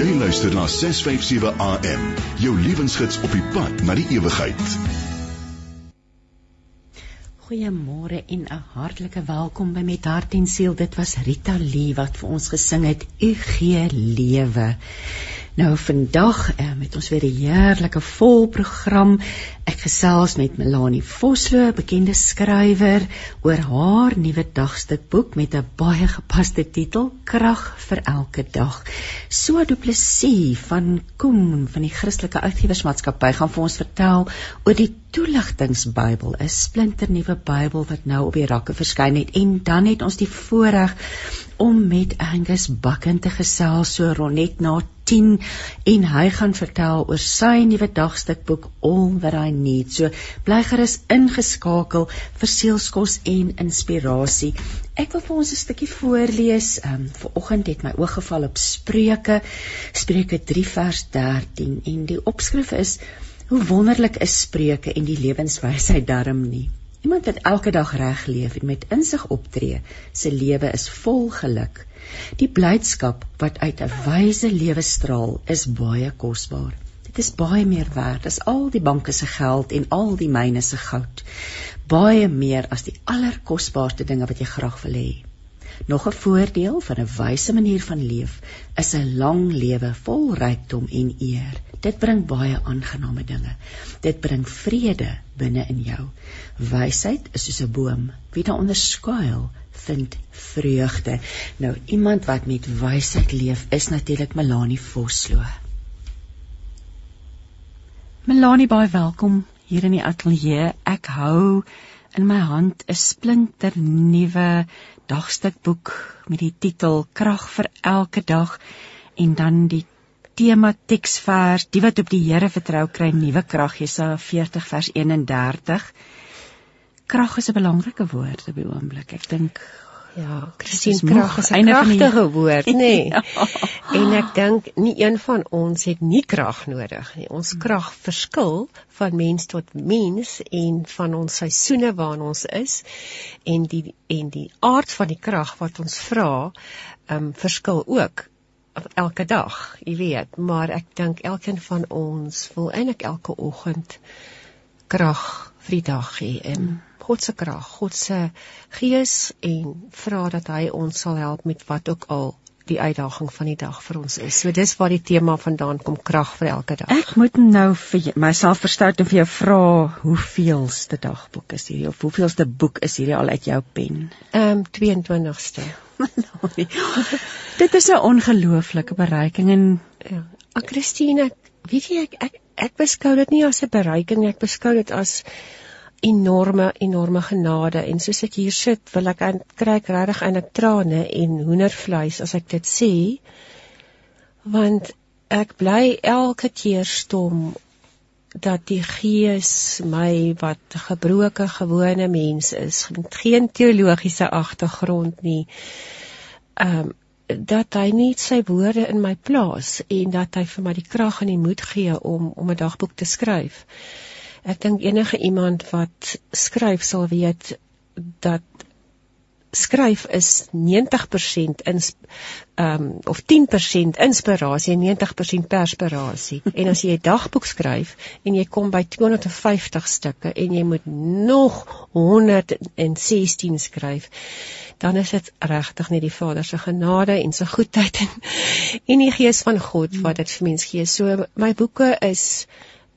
Jy luister na 657 AM, jou lewensgids op die pad na die ewigheid. Goeiemôre en 'n hartlike welkom by Met Hart en Siel. Dit was Rita Lee wat vir ons gesing het U gee lewe. Nou vandag uh, met ons weer 'n heerlike vol program. Ek gesels met Melanie Vosloo, bekende skrywer, oor haar nuwe dagstukboek met 'n baie gepaste titel, Krag vir elke dag. So duplisie van Koen van die Christelike Uitgewersmaatskappy gaan vir ons vertel oor die Toeligtingsbybel, 'n splinternuwe Bybel wat nou op die rakke verskyn het en dan het ons die voorreg om met Angus Bakken te gesels so rond net na 10 en hy gaan vertel oor sy nuwe dagstukboek All That I Need. So bly gerus ingeskakel vir sielskos en inspirasie. Ek wil vir ons 'n stukkie voorlees. Ehm um, vanoggend het my oog geval op Spreuke, Spreuke 3 vers 13 en die opskrif is Hoe wonderlik is Spreuke en die lewenswysheid darm nie. Iemand wat elke dag reg leef en met insig optree, se lewe is vol geluk. Die blydskap wat uit 'n wyse lewe straal, is baie kosbaar. Dit is baie meer werd as al die banke se geld en al die myne se goud. Baie meer as die allerkosbaarste dinge wat jy graag wil hê. Nog 'n voordeel van 'n wyse manier van leef is 'n lang lewe vol rykdom en eer. Dit bring baie aangename dinge. Dit bring vrede binne in jou. Wysheid is soos 'n boom. Wie daaronder skuil, vind vreugde. Nou iemand wat met wysheid leef is natuurlik Melanie Vosloo. Melanie, baie welkom hier in die ateljee. Ek hou in my hand 'n splinter nuwe dagstukboek met die titel Krag vir elke dag en dan die tema teksvers die wat op die Here vertrou kry nuwe krag Jesaja 40 vers 31 Krag is 'n belangrike woord op die oomblik. Ek dink ja Christine krag is 'n kragtige woord nê nee. ja. en ek dink nie een van ons het nie krag nodig nie. Ons krag verskil van mens tot mens en van ons seisoene waarin ons is. En die en die aard van die krag wat ons vra um, verskil ook elke dag, jy weet, maar ek dink elkeen van ons wil eintlik elke oggend krag vir die dag hê en God se krag, God se gees en vra dat hy ons sal help met wat ook al die uitdaging van die dag vir ons is. So dis waar die tema vandaan kom krag vir elke dag. Ek moet nou vir myself verstout en vir jou vra hoeveelste dagboek is hierdie of hoeveelste boek is hierdie al uit jou pen? Ehm um, 22ste. Dit is 'n ongelooflike bereiking en ja, ek Christine, weet jy ek ek, ek beskou dit nie as 'n bereiking ek beskou dit as enorme enorme genade en soos ek hier sit, wil ek aan kry regtig eintlik trane en hoendervleis as ek dit sê. Want ek bly elke keer stom dat die gees my wat gebroke gewone mens is met geen teologiese agtergrond nie ehm um, dat hy net sy woorde in my plaas en dat hy vir my die krag en die moed gee om om 'n dagboek te skryf. Ek dink enige iemand wat skryf sal weet dat skryf is 90% ins ehm um, of 10% inspirasie en 90% perspirasie. en as jy 'n dagboek skryf en jy kom by 250 stukke en jy moet nog 116 skryf, dan is dit regtig net die Vader se genade en sy goedheid en en die gees van God wat dit vir mens gee. So my boeke is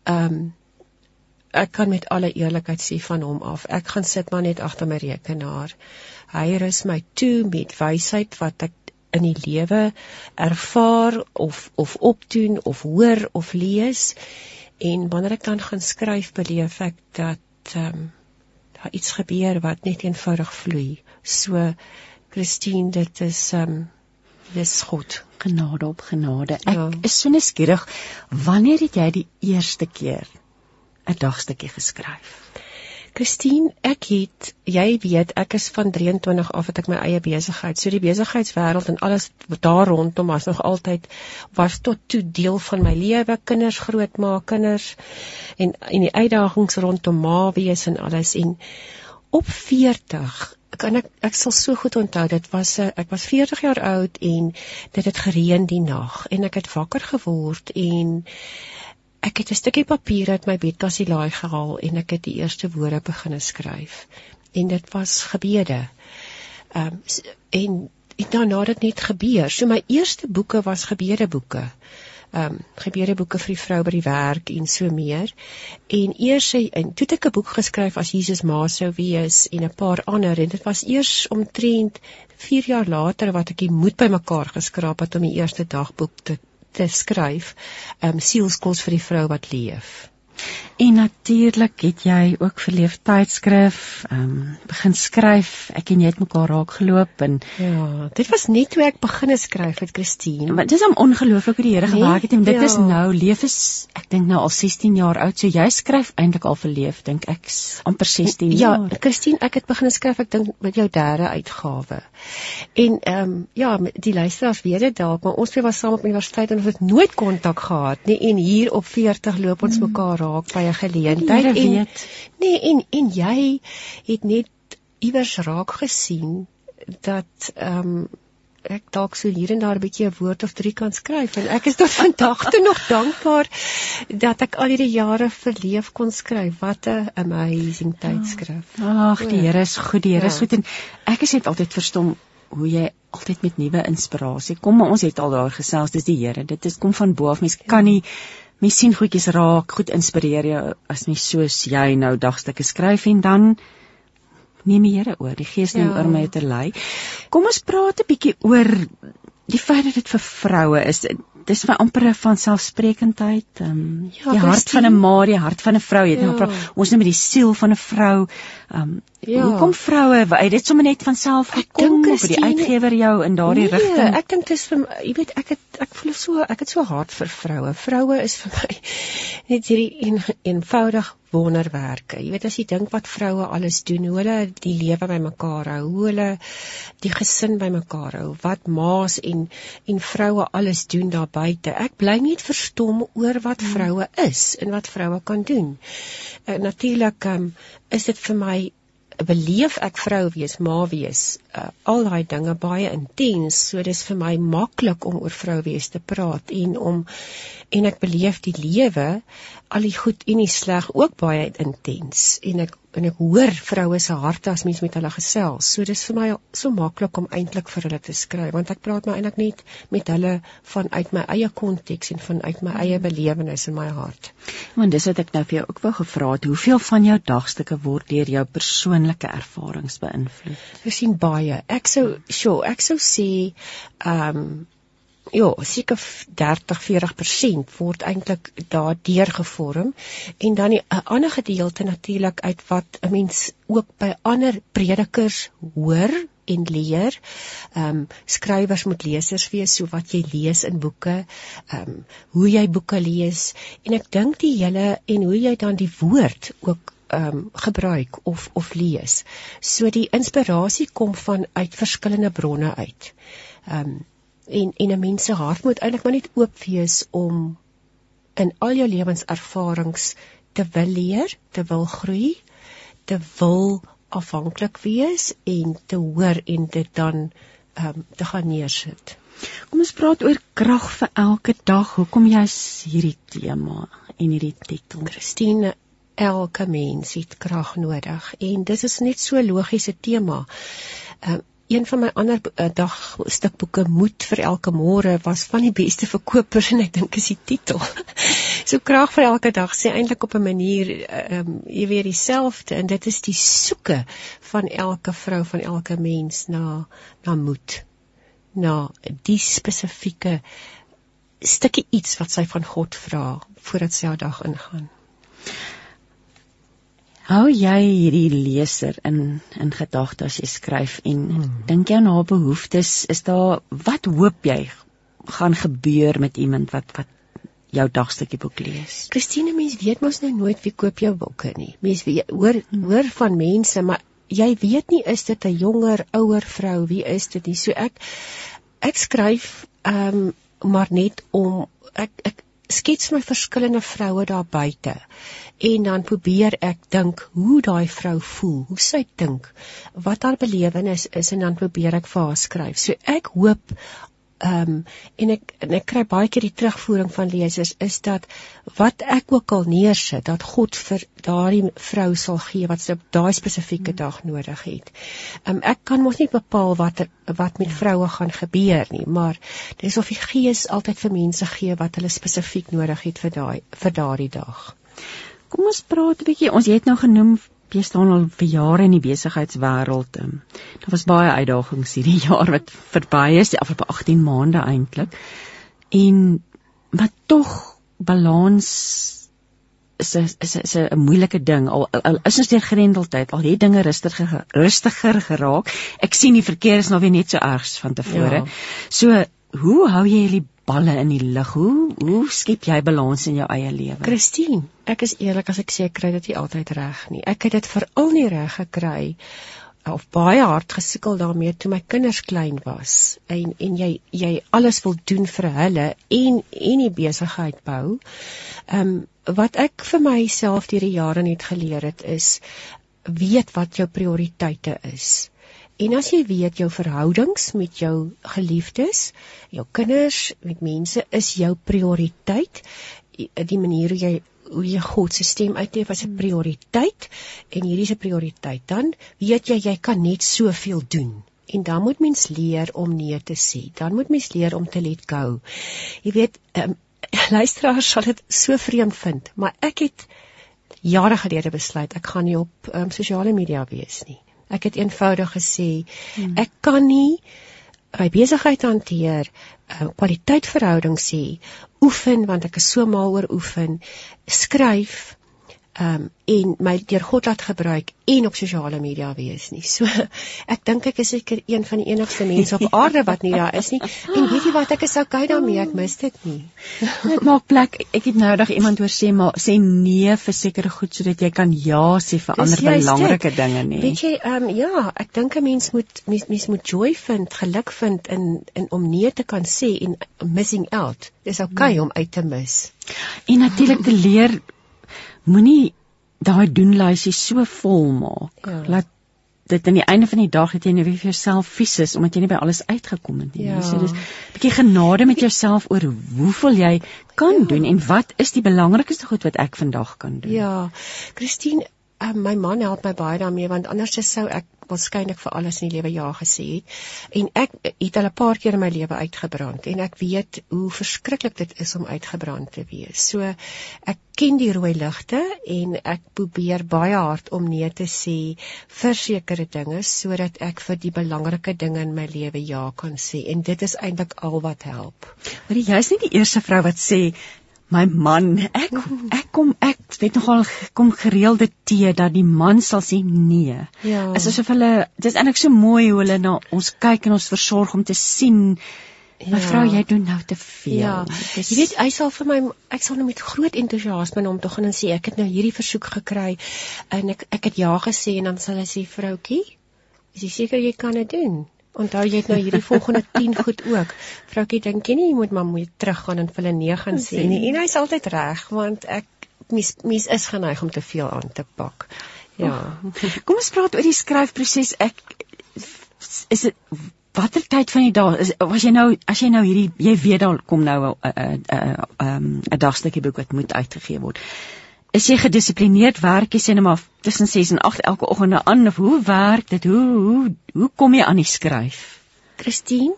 ehm um, ek kan met alle eerlikheid sê van hom af. Ek gaan sit maar net agter my rekenaar. Hy rus my toe met wysheid wat ek in die lewe ervaar of of opdoen of hoor of lees en wanneer ek dan gaan skryf beleef ek dat ehm um, daar iets gebeur wat net eenvoudig vloei. So Christine, dit is ehm um, dis God genade op genade. Ek ja. is so nuuskierig, wanneer het jy die eerste keer 'n dagstukkie geskryf? Christine, ek het, jy weet, ek is van 23 af het ek my eie besigheid. So die besigheidswêreld en alles daar rondom was nog altyd was tot toe deel van my lewe, kinders grootmaak, kinders en en die uitdagings rondom ma wees en alles en op 40 kan ek ek sal so goed onthou dit was ek was 40 jaar oud en dit het gereën die nag en ek het wakker geword en ek het 'n stukkie papier uit my bedkassie laai gehaal en ek het die eerste woorde begine skryf en dit was gebede. Ehm um, en en daarna het dit net gebeur. So my eerste boeke was gebedeboeke ehm um, gebedeboeke vir die vrou by die werk en so meer. En eers en toe het ek 'n boek geskryf as Jesus ma sou wees en 'n paar ander en dit was eers omtrent 4 jaar later wat ek die moed bymekaar geskraap het om die eerste dagboek te te skryf. Ehm um, sielskos vir die vrou wat leef. En natuurlik het jy ook vir leeftydskrif, ehm um, begin skryf. Ek en jy het mekaar raak geloop en ja, dit was net toe ek begin skryf met Christine. Maar dit is om ongelooflik hoe die Here nee, gewerk het en dit ja. is nou leef is ek dink nou al 16 jaar oud. So jy skryf eintlik al vir leef dink ek amper 16 ja, jaar. Ja, Christine, ek het begin skryf ek dink met jou derde uitgawe. En ehm um, ja, die luisteraars weet dit dalk, maar ons twee was saam op universiteit en ons het nooit kontak gehad nie en hier op 40 loop ons mm. mekaar raak by 'n geleentheid en weet. nee en en jy het net iewers raak gesien dat ehm um, ek dalk so hier en daar 'n bietjie 'n woord of drie kan skryf en ek is tot vandag toe nog dankbaar dat ek al hierdie jare verleef kon skryf. Wat 'n amazing tydskrif. Ag, die Here is goed, die Here is ja. goed en ek is net altyd verstom hoe jy altyd met nuwe inspirasie kom, maar ons het al daar gesels, dis die Here. Dit is kom van bo af. Mens kan nie mens sien goedjies raak, goed inspireer jou as mens soos jy nou dagstukke skryf en dan neem die Here oor, die Gees neem ja. oor my te lei. Kom ons praat 'n bietjie oor die feit dat dit vir vroue is dis vir amper van selfsprekendheid ehm um, ja, die hart van 'n ma die hart van 'n vrou jy het ja. nou ons net met die siel van 'n vrou ehm um, ja. hoekom vroue dit sommer net van self gekom of die uitgewer jou in daardie nee, rigting ek dink dit is vir jy weet ek het ek voel so ek het so hart vir vroue vroue is vir my net hierdie een, eenvoudig wonderwerke. Jy weet as jy dink wat vroue alles doen, hoe hulle die lewe bymekaar hou, hoe hulle die gesin bymekaar hou, wat ma's en en vroue alles doen daar buite. Ek bly net verstom oor wat hmm. vroue is en wat vroue kan doen. Uh, Natuurlik um, is dit vir my beleef ek vrou wees, ma wees, uh, al daai dinge baie intens. So dis vir my maklik om oor vrou wees te praat en om en ek beleef die lewe al die goed en die sleg ook baie intens en ek en ek hoor vroue se harte as mens met hulle gesels. So dis vir my so maklik om eintlik vir hulle te skryf want ek praat maar eintlik net met hulle vanuit my eie konteks en vanuit my eie belewenis in my hart. Want dis wat ek nou vir jou ook wou gevra het, hoeveel van jou dagstukke word deur jou persoonlike ervarings beïnvloed? Ek sien baie. Ek sou, sure, ek sou sê ehm um, ja, seker 30 40% word eintlik daardeur gevorm en dan 'n ander gedeelte natuurlik uit wat 'n mens ook by ander predikers hoor en leer. Ehm um, skrywers moet lesers wees so wat jy lees in boeke, ehm um, hoe jy boeke lees en ek dink die hele en hoe jy dan die woord ook ehm um, gebruik of of lees. So die inspirasie kom van uit verskillende bronne uit. Ehm um, en en 'n mens se hart moet eintlik maar net oop wees om in al jou lewenservarings te wil leer, te wil groei, te wil afhanklik wees en te hoor en dit dan ehm um, te gaan neersit. Kom ons praat oor krag vir elke dag. Hoekom jy's hierdie tema en hierdie titel? Christine, elke mens het krag nodig en dit is net so logiese tema. Ehm um, een van my ander uh, dagstukboeke moed vir elke môre was van die beste verkopers en ek dink is die titel. so krag vir elke dag sê eintlik op 'n manier ehm um, jy weet dieselfde en dit is die soeke van elke vrou van elke mens na na moed na die spesifieke stukkie iets wat sy van God vra voordat sy haar dag ingaan. Hou jy hierdie leser in in gedagte as jy skryf en hmm. dink jy aan haar behoeftes? Is daar wat hoop jy gaan gebeur met iemand wat wat jou dagstukkie boek lees? Christine, mens weet mos nou nooit wie koop jou boeke nie. Mens weet hoor hmm. hoor van mense, maar jy weet nie is dit 'n jonger, ouer vrou, wie is dit nie? So ek ek skryf ehm um, maar net om ek ek skets my verskillende vroue daar buite en dan probeer ek dink hoe daai vrou voel, hoe sy dink, wat haar belewenis is en dan probeer ek vir haar skryf. So ek hoop ehm um, en ek en ek kry baie keer die terugvoering van lesers is dat wat ek ook al neersit dat God vir daardie vrou sal gee wat sy op daai spesifieke hmm. dag nodig het. Ehm um, ek kan mos nie bepaal wat wat met ja. vroue gaan gebeur nie, maar dis of die Gees altyd vir mense gee wat hulle spesifiek nodig het vir daai vir daardie dag. Kom ons praat 'n bietjie. Ons het nou genoem jy staan al vir jare in die besigheidswêreld. Um, daar was baie uitdagings hierdie jaar wat verby is, die afgelope 18 maande eintlik. En wat tog balans is is is, is 'n moeilike ding. Al, al is ons deur grendeltyd, al het dinge rustiger rustiger geraak. Ek sien die verkeer is nou weer net so ergs van tevore. Ja. So, hoe hou jy hierdie balle in die lug. Hoe hoe skep jy balans in jou eie lewe? Christine, ek is eerlik as ek sê ek kry dit nie altyd reg nie. Ek het dit veral nie reg gekry of baie hard gesukkel daarmee toe my kinders klein was. En en jy jy alles wil doen vir hulle en en die besigheid bou. Ehm um, wat ek vir myself deur die jare net geleer het is weet wat jou prioriteite is. En as jy weet jou verhoudings met jou geliefdes, jou kinders, met mense is jou prioriteit, die manier hoe jy hoe jy God se stem uitleef as 'n prioriteit en hierdie is 'n prioriteit, dan weet jy jy kan net soveel doen. En dan moet mens leer om nee te sê. Dan moet mens leer om te let go. Jy weet, um, luisteraars sal dit so vreemd vind, maar ek het jare gelede besluit ek gaan nie op um, sosiale media wees nie. Ek het eenvoudig gesê hmm. ek kan nie my besigheid hanteer, uh, kwaliteit verhoudings sê, oefen want ek is so mal oor oefen, skryf um en my deur God laat gebruik en op sosiale media wees nie. So ek dink ek is seker een van die enigste mense op aarde wat nie daar is nie. En weet jy wat ek is okay daarmee, ek mis dit nie. Dit maak plek. Ek het nou dag iemand hoor sê maar sê nee vir sekere goed sodat jy kan ja sê vir Dis ander belangrike dinge nie. Weet jy um ja, ek dink 'n mens moet mens, mens moet joy vind, geluk vind in in om nee te kan sê en missing out. Dis okay hmm. om uit te mis. En natuurlik te leer moenie daai doenlysie so vol maak ja. dat dit aan die einde van die dag het jy net vir jouself vies is omdat jy nie by alles uitgekom het nie. Ja. So dis 'n bietjie genade met jouself oor hoeveel jy kan ja. doen en wat is die belangrikste goed wat ek vandag kan doen. Ja. Christine, uh, my man help my baie daarmee want anders sou ek waarskynlik vir alles in die lewe ja gesê het. En ek het al 'n paar keer in my lewe uitgebrand en ek weet hoe verskriklik dit is om uitgebrand te wees. So ek ken die rooi ligte en ek probeer baie hard om nee te sê vir sekere dinge sodat ek vir die belangrike dinge in my lewe ja kan sê en dit is eintlik al wat help. Maar jy is nie die eerste vrou wat sê my man ek ek kom ek weet nogal kom gereelde tee dat die man sal sê nee. Ja. Is asof hulle dis eintlik so mooi hoe hulle na ons kyk en ons versorg om te sien mevrou ja. jy doen nou te veel. Ja. Dis... Jy weet hy sal vir my ek sal nou met groot entoesiasme na hom toe gaan en sê ek het nou hierdie versoek gekry en ek ek het ja gesê en dan sal hy sê vroutjie is jy seker jy kan dit doen? Onthou jy het nou hierdie volgende 10 goed ook. Vroukie dink jy nie jy moet maar moet teruggaan en vir hulle nee gaan sê nie. En hy's altyd reg want ek mis mis is geneig om te veel aan te pak. Ja. Oh. Kom ons praat oor die skryfproses. Ek is dit watter tyd van die dag is was jy nou as jy nou hierdie jy weet daar kom nou 'n 'n 'n 'n dagstukkie boek wat moet uitgegee word is jy gedissiplineerd werk jy sê net maar tussen 6 en 8 elke oggend aan? Of hoe werk dit? Hoe hoe hoe kom jy aan die skryf? Christine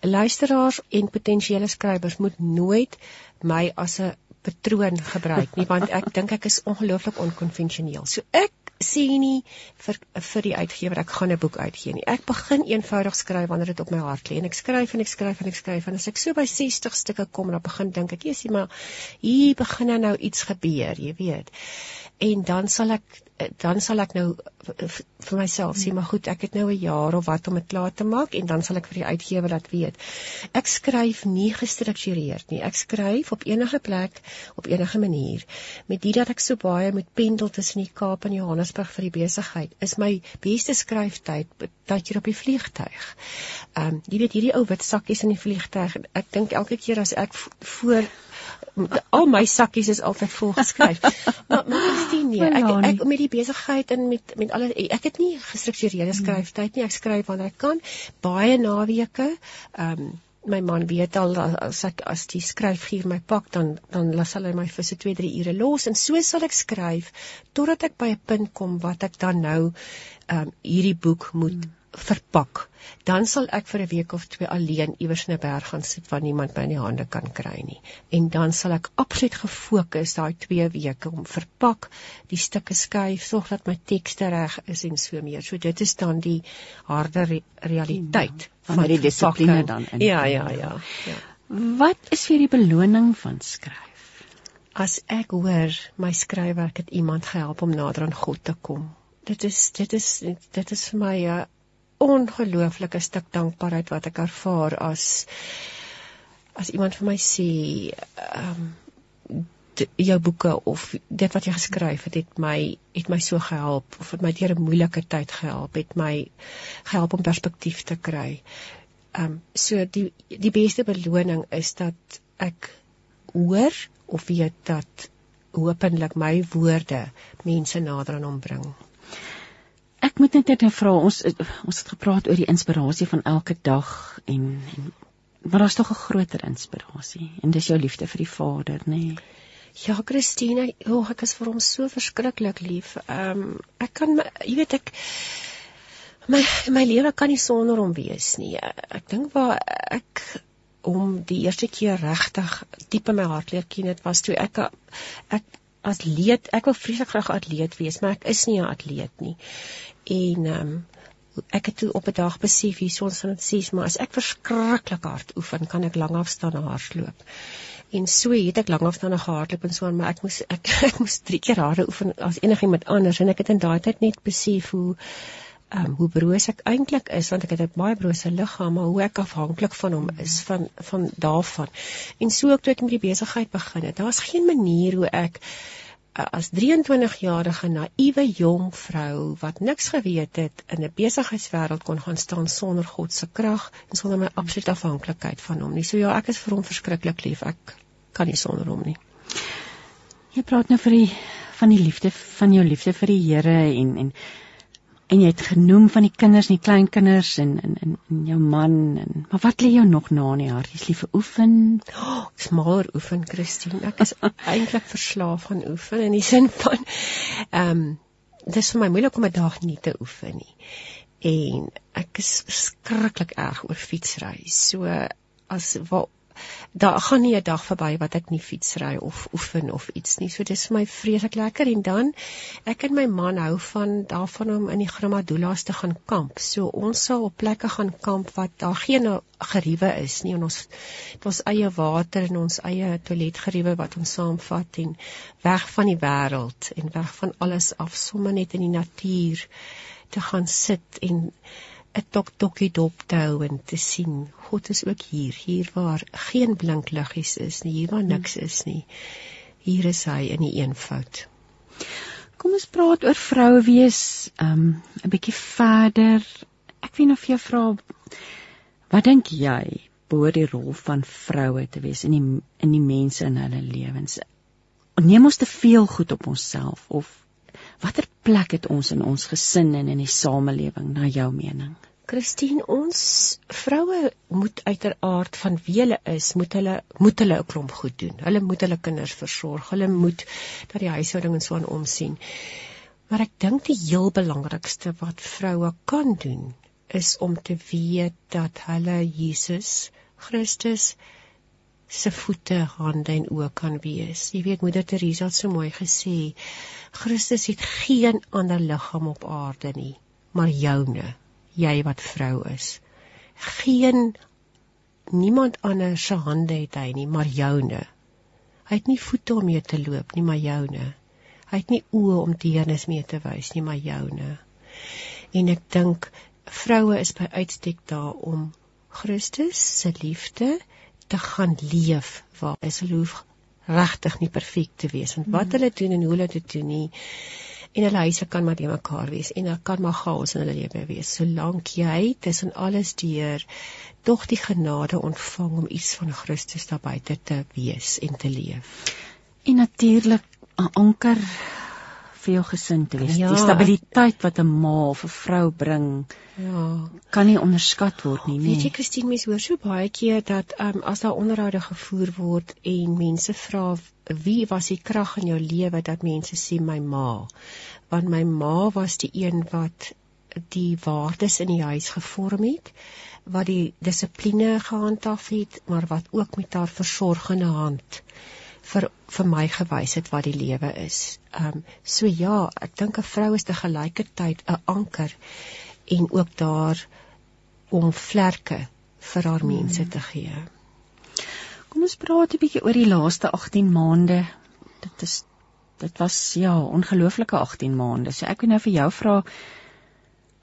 luisteraars en potensiële skrywers moet nooit my as 'n patroon gebruik nie want ek dink ek is ongelooflik onkonvensioneel. So ek sê nie vir vir die uitgewer ek gaan 'n boek uitgee nie. Ek begin eenvoudig skryf wanneer dit op my hart lê en ek skryf en ek skryf en ek skryf en as ek so by 60 stukke kom dan begin dink ek, "Jesus, maar hier begin nou iets gebeur, jy weet." En dan sal ek dan sal ek nou vir myself sê maar goed ek het nou 'n jaar of wat om dit klaar te maak en dan sal ek vir die uitgewer laat weet ek skryf nie gestruktureerd nie ek skryf op enige plek op enige manier met dit dat ek so baie moet pendel tussen die Kaap en Johannesburg vir die besigheid is my beste skryftyd dat jy op die vliegtyg ehm um, jy weet hierdie ou wit sakkies in die vliegtyg ek dink elke keer as ek voor al my sakkies is altyd vol geskryf. maar maar Christine, nee, ek ek met die besigheid en met met alles ek het nie gestruktureerde hmm. skryftyd nie. Ek skryf wanneer ek kan. Baie naweke. Ehm um, my man weet al as ek as die skryfgier my pak dan dan laat hulle my vir so 2 3 ure los. En so sal ek skryf totdat ek by 'n punt kom wat ek dan nou ehm um, hierdie boek moet hmm. verpak, dan sal ek vir 'n week of twee alleen iewers in 'n berg gaan sit waar niemand my in die hande kan kry nie. En dan sal ek absoluut gefokus daai twee weke om verpak, die stukke skuif, sorg dat my tekste reg is en so meer. So dit is dan die harde re realiteit. Ja, van die dissipline dan in. Ja, ja, ja, ja. Wat is vir die beloning van skryf? As ek hoor my skryfwerk het iemand gehelp om nader aan God te kom. Dit is dit is dit is vir my 'n ongelooflike stuk dankbaarheid wat ek ervaar as as iemand vir my sê ehm um, jou boeke of dit wat jy geskryf het het my het my so gehelp of het my deur 'n moeilike tyd gehelp het my gehelp om perspektief te kry. Ehm um, so die die beste beloning is dat ek hoor of weet dat hopelik my woorde mense nader aan hom bring ek moet net net vra ons ons het gepraat oor die inspirasie van elke dag en, en maar daar's tog 'n groter inspirasie en dis jou liefde vir die Vader nê nee. Ja, Christine, o, oh, ek is vir hom so verskriklik lief. Ehm um, ek kan jy weet ek my my lewe kan nie sonder hom wees nie. Ek dink waar ek om die eerste keer regtig diep in my hart leer ken dit was toe ek ek atleet, ek wil vreeslik graag atleet wees, maar ek is nie 'n atleet nie en ehm um, ek het toe op 'n dag besef hier ons van sê maar as ek verskriklik hard oefen kan ek lank afstande hardloop en so het ek lank afstande gehardloop en so maar ek moes ek ek moes drie keer harder oefen as enigiemand anders en ek het in daai tyd net besef hoe um, hoe broos ek eintlik is want ek het 'n baie brose liggaam maar hoe ek afhanklik van hom is van van daarvan. En so ook toe ek met die besigheid begin het daar's geen manier hoe ek as 23-jarige naïewe jong vrou wat niks geweet het in 'n besigheidswêreld kon gaan staan sonder God se krag en sonder my absolute afhanklikheid van hom nie. So ja, ek is vir hom verskriklik lief. Ek kan nie sonder hom nie. Jy praat nou vir die van die liefde van jou liefde vir die Here en en en jy het genoem van die kinders en die kleinkinders en en en, en jou man en maar wat lê jou nog na in die hart? Jy's lief vir oefen. Oh, smaller oefen, Christine. Ek is eintlik verslaaf aan oefen in die sin van ehm um, dis vir my moeilik om 'n dag nie te oefen nie. En ek is skrikkelik erg oor fietsry. So as wat daar gaan nie 'n dag verby wat ek nie fietsry of oefen of iets nie. So dis vir my vreeslik lekker en dan ek en my man hou van daarvan om in die Grammadulas te gaan kamp. So ons sal op plekke gaan kamp wat daar geen geriewe is nie en ons het ons eie water en ons eie toiletgeriewe wat ons saamvat en weg van die wêreld en weg van alles af sommer net in die natuur te gaan sit en 'n tok tokkie dop te hou en te sien God is ook hier hier waar geen blink liggies is nie hier waar niks is nie. Hier is hy in die eenvoud. Kom ons praat oor vroue wees um 'n bietjie verder. Ek wil nou vir jou vra wat dink jy behoort die rol van vroue te wees in die in die mense in hulle lewens? Neem ons te veel goed op onsself of watter plek het ons in ons gesin en in die samelewing na jou mening? Christine, ons vroue moet uiteraard van wie hulle is, moet hulle moet hulle 'n klomp goed doen. Hulle moet hulle kinders versorg. Hulle moet dat die huishouding en so aan omsien. Maar ek dink die heel belangrikste wat vroue kan doen is om te weet dat hulle Jesus Christus se voete, hande en oë kan wees. Jy weet moeder Teresa het so mooi gesê, Christus het geen ander liggaam op aarde nie, maar joune jy wat vrou is. Geen niemand anders se hande het hy nie, maar joune. Hy het nie voete om mee te loop nie, maar joune. Hy het nie oë om deernis mee te wys nie, maar joune. En ek dink vroue is by uitstek daar om Christus se liefde te gaan leef waar is hulle hoef regtig nie perfek te wees want wat mm. hulle doen en hoe hulle dit doen nie en hulle huise kan maar die mekaar wees en daar kan maar chaos in hulle lewe wees solank jy tussen alles deur tog die genade ontvang om iets van Christus daar buite te wees en te leef. En natuurlik 'n anker vir jou gesin te wees. Ja, die stabiliteit wat 'n ma of 'n vrou bring, ja, kan nie onderskat word nie, nee. Weet jy Christine, mens hoor so baie keer dat um, as daar onderhoude gevoer word en mense vra wie was die krag in jou lewe dat mense sê my ma want my ma was die een wat die waardes in die huis gevorm het wat die dissipline gehandhaaf het maar wat ook met haar versorgende hand vir vir my gewys het wat die lewe is. Ehm um, so ja, ek dink 'n vrou is te gelykertyd 'n anker en ook daar om vlerke vir haar mense te gee. Kom ons praat 'n bietjie oor die laaste 18 maande. Dit is dit was ja, ongelooflike 18 maande. So ek wil nou vir jou vra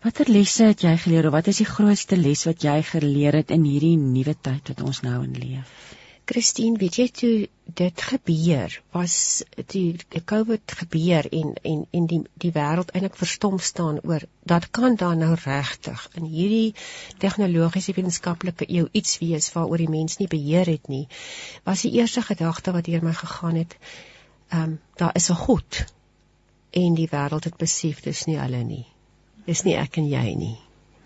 watter lesse het jy geleer of wat is die grootste les wat jy geleer het in hierdie nuwe tyd wat ons nou in leef? Christine, weet jy toe dit gebeur, was die COVID gebeur en en en die die wêreld eintlik verstom staan oor dat kan dan nou regtig in hierdie tegnologiese wetenskaplike eeu iets wees waaroor die mens nie beheer het nie. Was die eerste gedagte wat deur my gegaan het, ehm um, daar is 'n God en die wêreld het besef dis nie hulle nie. Dis nie ek en jy nie.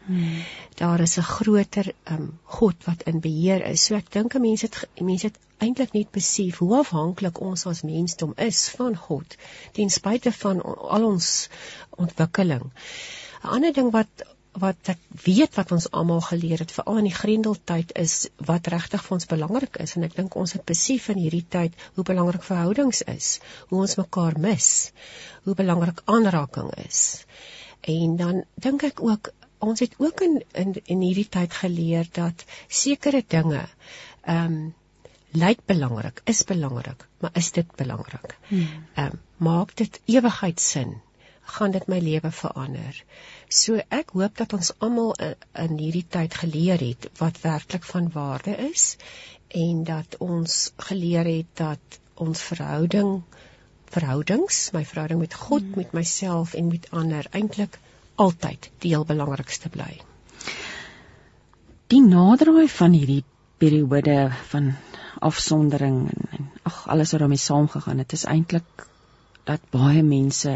Hmm. Daar is 'n groter um, God wat in beheer is. So ek dink mense het mense het eintlik net besef hoe afhanklik ons as mensdom is van God ten spyte van al ons ontwikkeling. 'n Ander ding wat wat ek weet wat ons almal geleer het veral in die grendeltyd is wat regtig vir ons belangrik is en ek dink ons het besef in hierdie tyd hoe belangrik verhoudings is, hoe ons mekaar mis, hoe belangrik aanraking is. En dan dink ek ook ons het ook in in in hierdie tyd geleer dat sekere dinge ehm um, lyk belangrik, is belangrik, maar is dit belangrik? Hmm. Ehm um, maak dit ewigheid sin? Gaan dit my lewe verander? So ek hoop dat ons almal in, in hierdie tyd geleer het wat werklik van waarde is en dat ons geleer het dat ons verhouding verhoudings, my verhouding met God, hmm. met myself en met ander eintlik altyd die heel belangrikste bly. Die naderdraai van hierdie periode van afsondering en, en ag alles wat daarmee saamgegaan het, is eintlik dat baie mense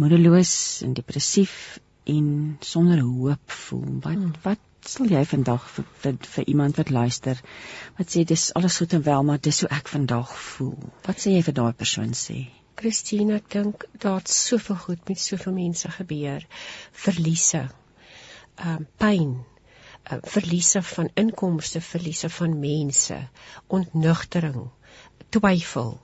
moedeloos en depressief en sonder hoop voel. Wat hmm. wat sal jy vandag vir, vir vir iemand wat luister wat sê dis alles goed en wel, maar dis hoe ek vandag voel. Wat sê jy vir daai persoon sê? Christine, ek dink daar't soveel goed met soveel mense gebeur. Verliese. Ehm uh, pyn. Uh, verliese van inkomste, verliese van mense, ontnugtering, twyfel.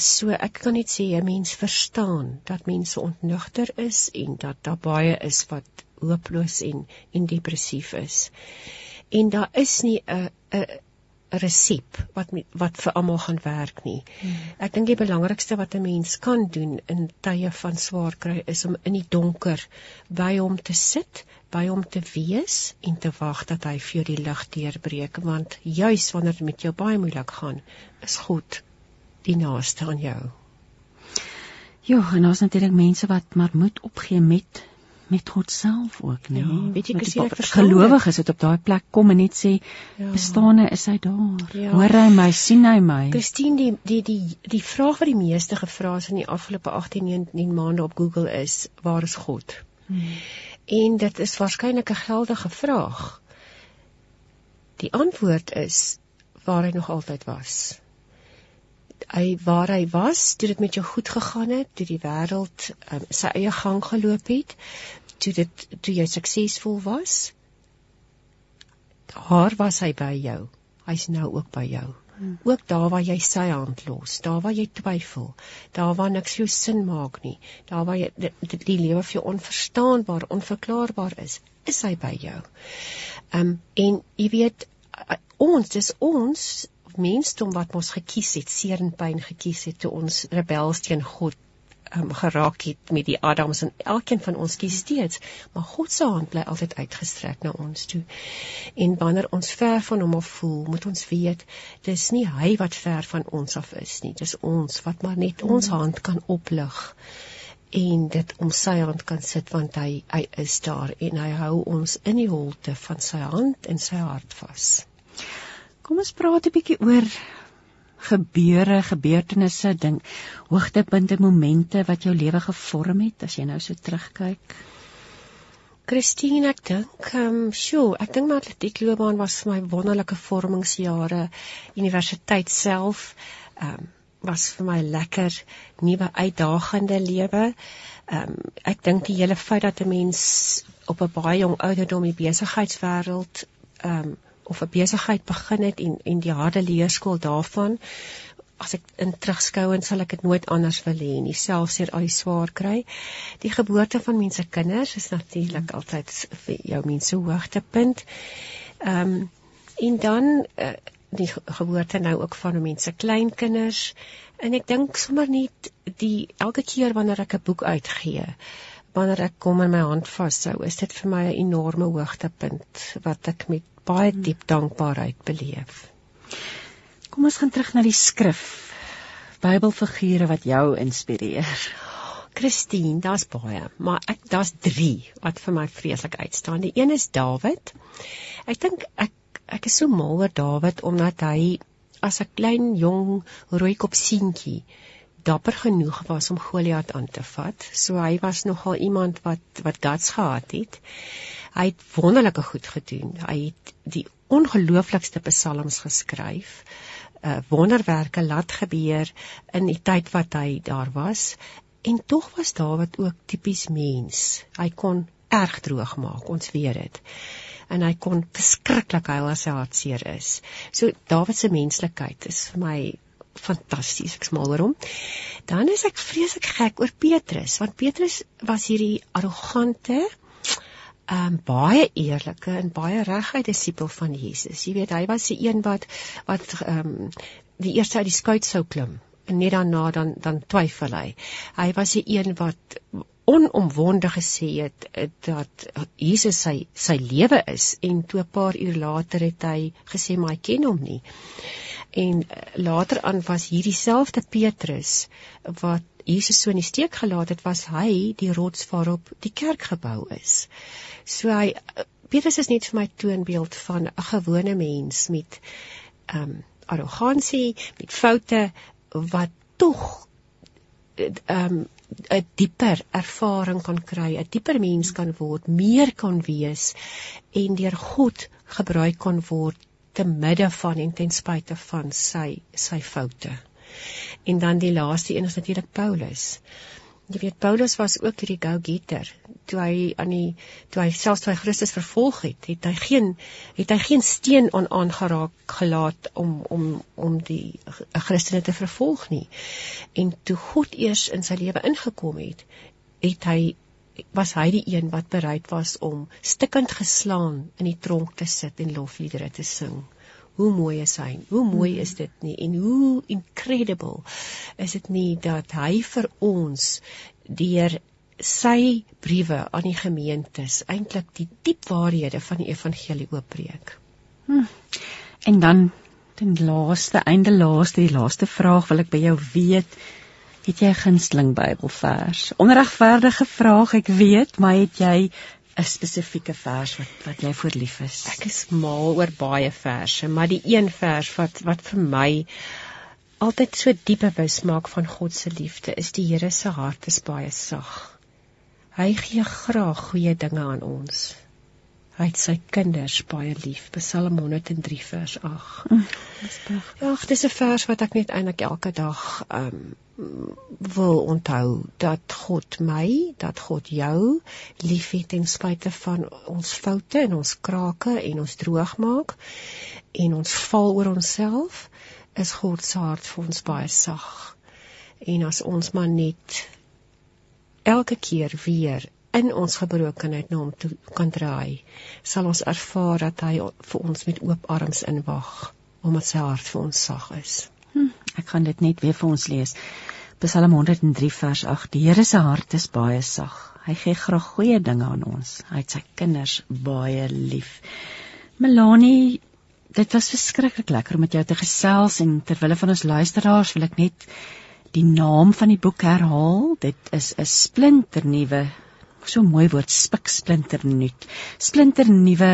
So ek kan net sê 'n mens verstaan dat mense ontnugter is en dat daar baie is wat hooploos en en depressief is. En daar is nie 'n 'n resep wat wat vir almal gaan werk nie. Hmm. Ek dink die belangrikste wat 'n mens kan doen in tye van swaar kry is om in die donker by hom te sit, by hom te wees en te wag dat hy vir jou die lig deurbreek want juis wanneer dit met jou baie moeilik gaan, is God die naaste aan jou. Ja, en ons natuurlik mense wat maar moet opgee met met God self ook, nee. Ja, weet jy, as jy gelowig is, het op daai plek kom en net sê, ja. "Bestaane is hy daar. Ja. Hoor hy my, sien hy my?" Christine, die die die die vraag wat die meeste gevra is in die afgelope 18 19 maande op Google is, "Waar is God?" Hmm. En dit is waarskynlik 'n geldige vraag. Die antwoord is waar hy nog altyd was hy waar hy was, toe dit met jou goed gegaan het, toe die wêreld um, sy eie gang geloop het, toe dit toe jy suksesvol was? Daar was hy by jou. Hy's nou ook by jou. Hmm. ook daar waar jy sy hand los daar waar jy twyfel daar waar niks jou sin maak nie daar waar jy die, die lewe vir jou onverstaanbaar onverklaarbaar is is hy by jou. Um, en jy weet ons dis ons mensdom wat ons gekies het seer en pyn gekies het toe ons rebels teen God um, geraak het met die Adams en elkeen van ons kies steeds, maar God se hand bly altyd uitgestrek na ons toe. En wanneer ons ver van hom af voel, moet ons weet dis nie hy wat ver van ons af is nie, dis ons wat maar net ons hand kan oplig en dit om sy hand kan sit want hy hy is daar en hy hou ons in die holte van sy hand en sy hart vas. Kom ons praat 'n bietjie oor gebeure, gebeurtenisse, ding, hoogtepunte, momente wat jou lewe gevorm het as jy nou so terugkyk. Christine, ek dink, ehm, um, sjoe, ek dink my atletiekloopbaan was vir my wonderlike vormingsjare. Universiteit self, ehm um, was vir my lekker nuwe uitdagende lewe. Ehm um, ek dink die hele feit dat 'n mens op 'n baie jong ouderdom die besigheidswêreld ehm um, of 'n besigheid begin het en en die harde leerskool daarvan as ek in terugskou en sal ek dit nooit anders wil hê nie selfs hier al die swaar kry. Die geboorte van mense kinders is natuurlik altyd vir jou mense hoogtepunt. Ehm um, en dan uh, die geboorte nou ook van mense kleinkinders en ek dink sommer net die elke keer wanneer ek 'n boek uitgee wanneer ek kom in my hand vashou is dit vir my 'n enorme hoogtepunt wat ek met baie diep dankbaarheid beleef. Kom ons gaan terug na die skrif. Bybelfigure wat jou inspireer. Christine, daar's baie, maar ek daar's 3 wat vir my vreeslik uitstaan. Die een is Dawid. Ek dink ek ek is so mal oor Dawid omdat hy as 'n klein jong rooikop seentjie dapper genoeg was om Goliat aan te vat. So hy was nogal iemand wat wat guts gehad het. Hy het wonderlike goed gedoen. Hy het die ongelooflikste psalms geskryf. Uh wonderwerke laat gebeur in die tyd wat hy daar was. En tog was Dawid ook tipies mens. Hy kon erg droog maak, ons weet dit en hy kon verskriklik huil as hy hartseer is. So Dawid se menslikheid is vir my fantasties. Ek smaal oor hom. Dan is ek vreeslik gek oor Petrus, want Petrus was hierdie arrogante um baie eerlike en baie reguit disipel van Jesus. Jy weet, hy was die een wat wat um die eerste uit die skuit sou klim en net daarna dan dan twyfel hy. Hy was die een wat onomwonde gesê het eh, dat Jesus sy sy lewe is en toe 'n paar uur later het hy gesê maar ek ken hom nie. En eh, later aan was hierdie selfde Petrus wat Jesus so in die steek gelaat het, was hy die rots waarop die kerk gebou is. So hy Petrus is net vir my toonbeeld van 'n gewone mens met ehm um, arrogansie, met foute wat tog ehm um, 'n dieper ervaring kan kry, 'n dieper mens kan word, meer kan wees en deur God gebruik kan word te midde van en ten spyte van sy sy foute. En dan die laaste een is natuurlik Paulus. Jy weet Paulus was ook hierdie go-getter. Toe hy aan die toe hy selfs toe hy Christus vervolg het, het hy geen het hy geen steen aan aangeraak gelaat om om om die Christene te vervolg nie. En toe God eers in sy lewe ingekom het, het hy was hy die een wat bereid was om stikkend geslaan in die tronk te sit en lofliedere te sing hoe mooi is hy? Hoe mooi is dit nie? En hoe incredible is dit nie dat hy vir ons deur sy briewe aan die gemeentes eintlik die diep waarhede van die evangelie oopbreek. Hm. En dan ten laaste, einde laaste, die laaste vraag wil ek by jou weet, het jy 'n gunsteling Bybelvers? Onregverdige vraag, ek weet, maar het jy 'n spesifieke vers wat wat jy voor lief is? Ek is mal oor baie verse, maar die een vers wat wat vir my altyd so diep bewus maak van God se liefde is die Here se hart is baie sag. Hy gee graag goeie dinge aan ons. Hy het sy kinders baie lief. Psalm 103 vers 8. Mm, ja, dit is 'n vers wat ek net eintlik elke dag ehm um, wil onthou dat God my, dat God jou liefhet ten spyte van ons foute en ons krake en ons droog maak en ons val oor onsself, is God se hart vir ons baie sag. En as ons maar net elke keer weer in ons gebrokenheid na hom toe kan draai, sal ons ervaar dat hy vir ons met oop arms inwag omdat sy hart vir ons sag is. Hm, ek gaan dit net weer vir ons lees. Psalm 103 vers 8. Die Here se hart is baie sag. Hy gee graag goeie dinge aan ons. Hy het sy kinders baie lief. Melanie, dit was verskriklik lekker om met jou te gesels en ter wille van ons luisteraars wil ek net die naam van die boek herhaal. Dit is 'n splinternuwe so mooi woord spiksplinter nuut. Splinter nuwe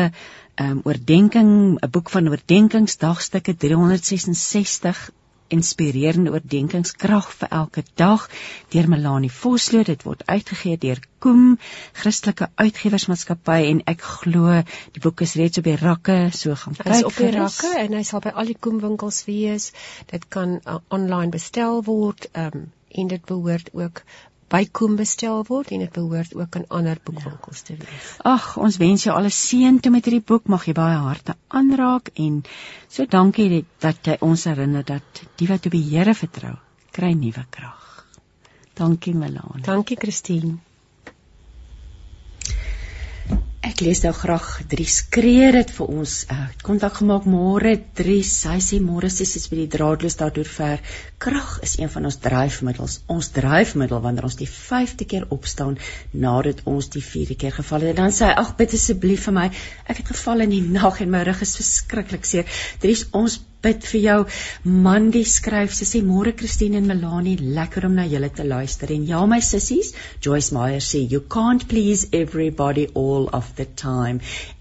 ehm um, oordeenking, 'n boek van oordenkingsdagstukke 366 inspirerende oordeenkingskrag vir elke dag deur Melanie Vosloo. Dit word uitgegee deur Koem Christelike Uitgewersmaatskappy en ek glo die boek is reeds op die rakke, so gaan kyk. Hy's op die rakke en hy sal by al die Koem winkels wees. Dit kan uh, online bestel word. Um, en dit behoort ook by Koem bestel word en dit behoort ook aan ander boekwinkels te wees. Ag, ons wens jou alles seën toe met hierdie boek. Mag jy baie harte aanraak en so dankie dat jy ons herinner dat die wat op die Here vertrou, kry nuwe krag. Dankie Melanie. Dankie Christine. Ek lees nou graag Dries skree dit vir ons. Uh, kontak gemaak môre Dries. Hy sê môre sies dit by die draadloos daardeur ver. Krag is een van ons dryfmiddels. Ons dryfmiddel wanneer ons die 5de keer opstaan nadat ons die 4de keer geval het. Dan sê hy: "Ag, bid asseblief vir my. Ek het geval in die nag en my rug is verskriklik seer." Dries, ons bid vir jou. Mandy skryf, sy sê môre Christine en Melanie, lekker om na julle te luister. En ja my sissies, Joyce Meyer sê you can't please everybody all of the time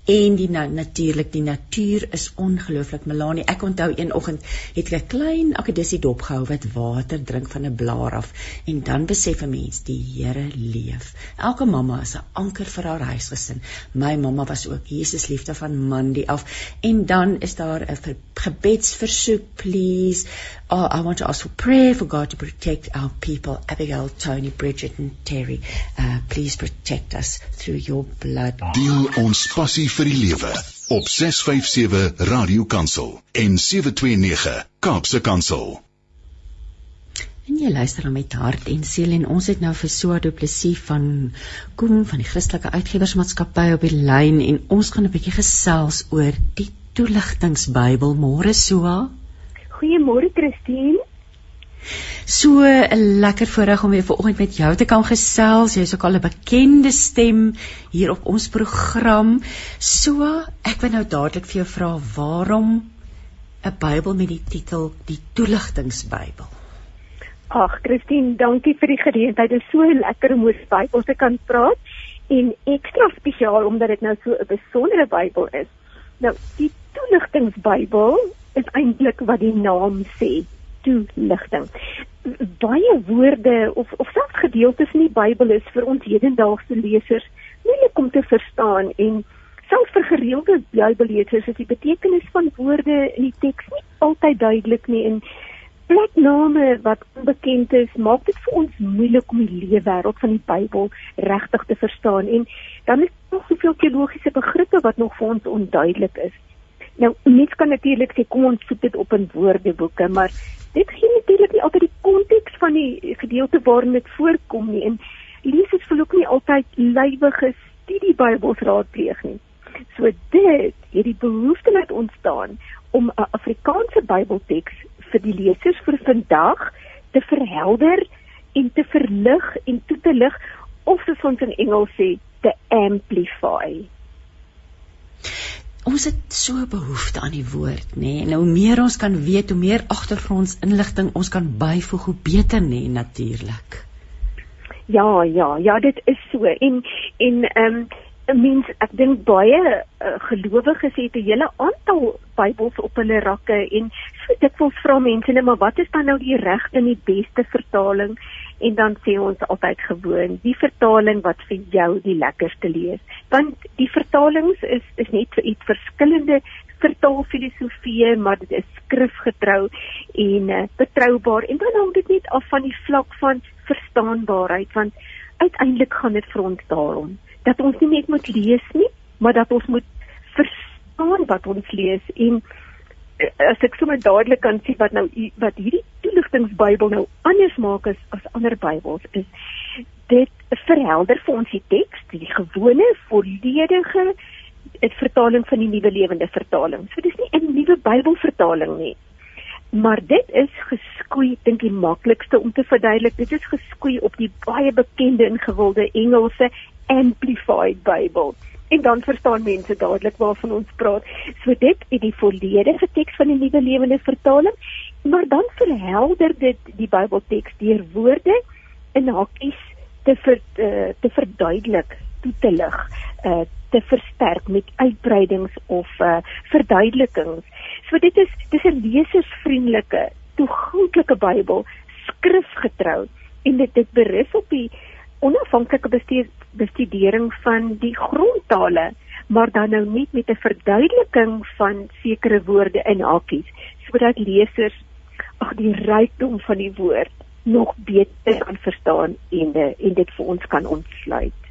en die na, natuurlik die natuur is ongelooflik Melanie. Ek onthou een oggend het ek 'n klein akkedissie dopgehou wat water drink van 'n blaar af. En dan besef 'n mens die Here leef. Elke mamma is 'n anker vir haar huisgesin. My mamma was ook Jesus liefde van Mandy af. En dan is daar 'n gebedsversoek please. Oh, I want to ask for prayer for God to protect our people. Abigail Tony Bridget and Terry uh, please protect us through your blood. Deel ons passie vir die lewe op 657 Radio Kansel en 729 Kaapse Kansel. En jy luister na met hart en siel en ons het nou vir so Du Plessis van Koen van die Christelike Uitgewersmaatskappy op die lyn en ons gaan 'n bietjie gesels oor die toeligtingsbybel môre Soa. Goeiemôre Christine. So 'n lekker voorreg om weer vanoggend met jou te kan gesels. Jy's ook al 'n bekende stem hier op ons program. So, ek wil nou dadelik vir jou vra waarom 'n Bybel met die titel Die Toeligtingsbybel. Ag, Christine, dankie vir die geleentheid. Dit is so lekker om oor Bybel te kan praat en ekstra spesiaal omdat dit nou so 'n besondere Bybel is. Nou, die Toeligtingsbybel is eintlik wat die naam sê toeligting. Baie woorde of of selfs gedeeltes in die Bybel is vir ons hedendaagse lesers moeilik om te verstaan en selfs vir gereelde Bybellesers is die betekenis van woorde in die teks nie altyd duidelik nie en plekname wat onbekend is maak dit vir ons moeilik om die lewe wêreld van die Bybel regtig te verstaan en dan is daar soveel teologiese begrippe wat nog vir ons onduidelik is. Nou, mens kan natuurlik sê kom ons soek dit op in woordeboeke, maar dit gee natuurlik nie altyd die konteks van die gedeelte waarin dit voorkom nie en lesers wil ook nie altyd lywige studie Bybels raadpleeg nie. So dit het die behoefte laat ontstaan om 'n Afrikaanse Bybelteks vir die lesers vir vandag te verhelder en te verlig en toe te lig of soos ons in Engels sê, te amplify ons het so behoefte aan die woord, nê? Nee? Hoe meer ons kan weet, hoe meer agtergrondinligting ons kan byvoeg, hoe beter, nê, nee, natuurlik. Ja, ja, ja, dit is so. En en ehm um, mens ek dink baie uh, gelowiges het 'n hele aantal Bybels op hulle rakke en so dikwels vra mense net maar wat is dan nou die regte en die beste vertaling? En dan sê ons altyd gewoon die vertaling wat vir jou die lekkerste lees. Want die vertalings is is net vir iets verskillende. Vertaalfilosofieë maar dit is skrifgetrou en uh, betroubaar. En dan hang dit net af van die vlak van verstaanbaarheid want uiteindelik gaan dit vir ons daarom dat ons nie net moet lees nie maar dat ons moet verstaan wat ons lees. En as ek sommer dadelik kan sien wat nou wat hierdie toeligtingsbybel nou anders maak as as ander Bybels is dit verhelder vir ons die teks die gewone volledige dit vertaling van die nuwe lewende vertaling. So dis nie 'n nuwe Bybelvertaling nie. Maar dit is geskoei dink die maklikste om te verduidelik. Dit is geskoei op die baie bekende en gewilde Engelse Amplified Bybel en dan verstaan mense dadelik waarvan ons praat. So dit is die volledige teks van die Nuwe Lewende Vertaling maar dan verhelder dit die Bybelteks deur woorde in hakies te ver, uh, te verduidelik, toe te lig, uh, te versterk met uitbreidings of uh, verduidelikings. So dit is dis 'n lesersvriendelike, toeganklike Bybel, skrifgetrou en dit dit berus op die onafhanklike bestudering van die grondtale maar dan nou nie met 'n verduideliking van sekere woorde in hakies sodat lesers ag die rykdom van die woord nog beter kan verstaan en en dit vir ons kan ontsluit.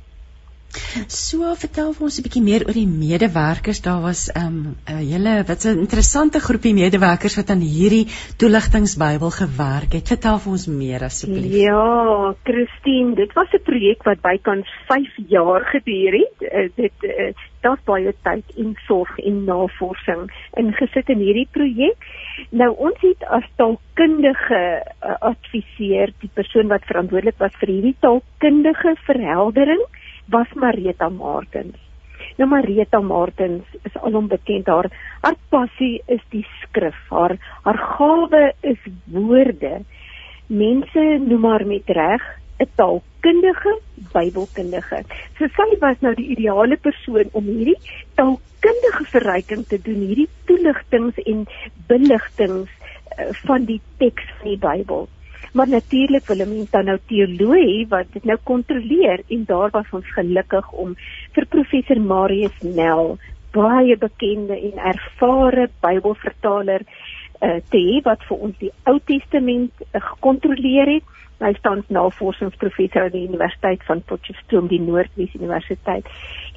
So vertel vir ons 'n bietjie meer oor die medewerkers. Daar was 'n um, hele wat 'n interessante groepie medewerkers wat aan hierdie toeligtingsbybel gewerk het. Vertel vir ons meer asseblief. Ja, Christine, dit was 'n projek wat bykans 5 jaar geduur het. Uh, dit uh, daar's baie tyd en sorg en navorsing ingesit in hierdie projek. Nou ons het as taalkundige uh, adviseer die persoon wat verantwoordelik was vir hierdie taalkundige verheldering was Marita Martens. Nou Marita Martens is alom bekend haar haar passie is die skrif. Haar haar gawe is woorde. Mense noem haar met reg 'n taalkundige, Bybelkundige. So sy was nou die ideale persoon om hierdie taalkundige verryking te doen, hierdie toeligtings en beligtings uh, van die teks van die Bybel. Maar natuurlik wil mense dan nou teologie wat dit nou kontroleer en daar was ons gelukkig om vir professor Marius Nel, baie bekende en ervare Bybelvertaler uh, te hê wat vir ons die Ou Testament uh, gekontroleer het. Hy staan navorsingsprofessor aan die Universiteit van Potchefstroom, die Noordwes Universiteit.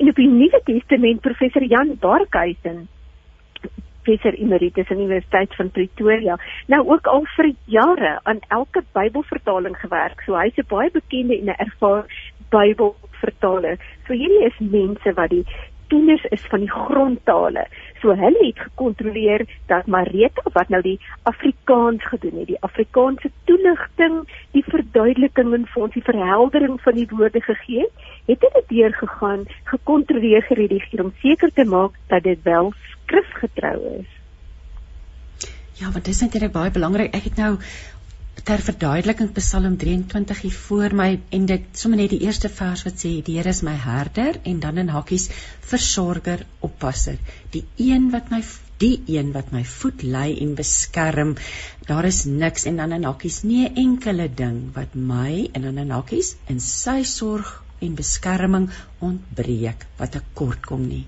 En op die Nuwe Testament professor Jan Barkhuizen professor emeritus aan die Universiteit van Pretoria. Nou ook al vir jare aan elke Bybelvertaling gewerk. So hy's 'n baie bekende en 'n ervare Bybelvertaler. So hierdie is mense wat die toeners is van die grondtale. So hulle het gekontroleer dat Marita wat nou die Afrikaans gedoen het, die Afrikaanse toeligting, die verduideliking en vir ons die verheldering van die woorde gegee het, het dit deurgegaan, gekontroleer geredigeer om seker te maak dat dit wel skrifgetrou is. Ja, want dit is natuurlik baie belangrik. Ek het nou ter verduideliking Psalm 23 hier voor my en dit sommer net die eerste vers wat sê die Here is my herder en dan in hakkies versorger, oppasser. Die een wat my die een wat my voet lei en beskerm. Daar is niks en dan in hakkies nie 'n enkele ding wat my en dan in hakkies in sy sorg en beskerming ontbreek wat ek kort kom nie.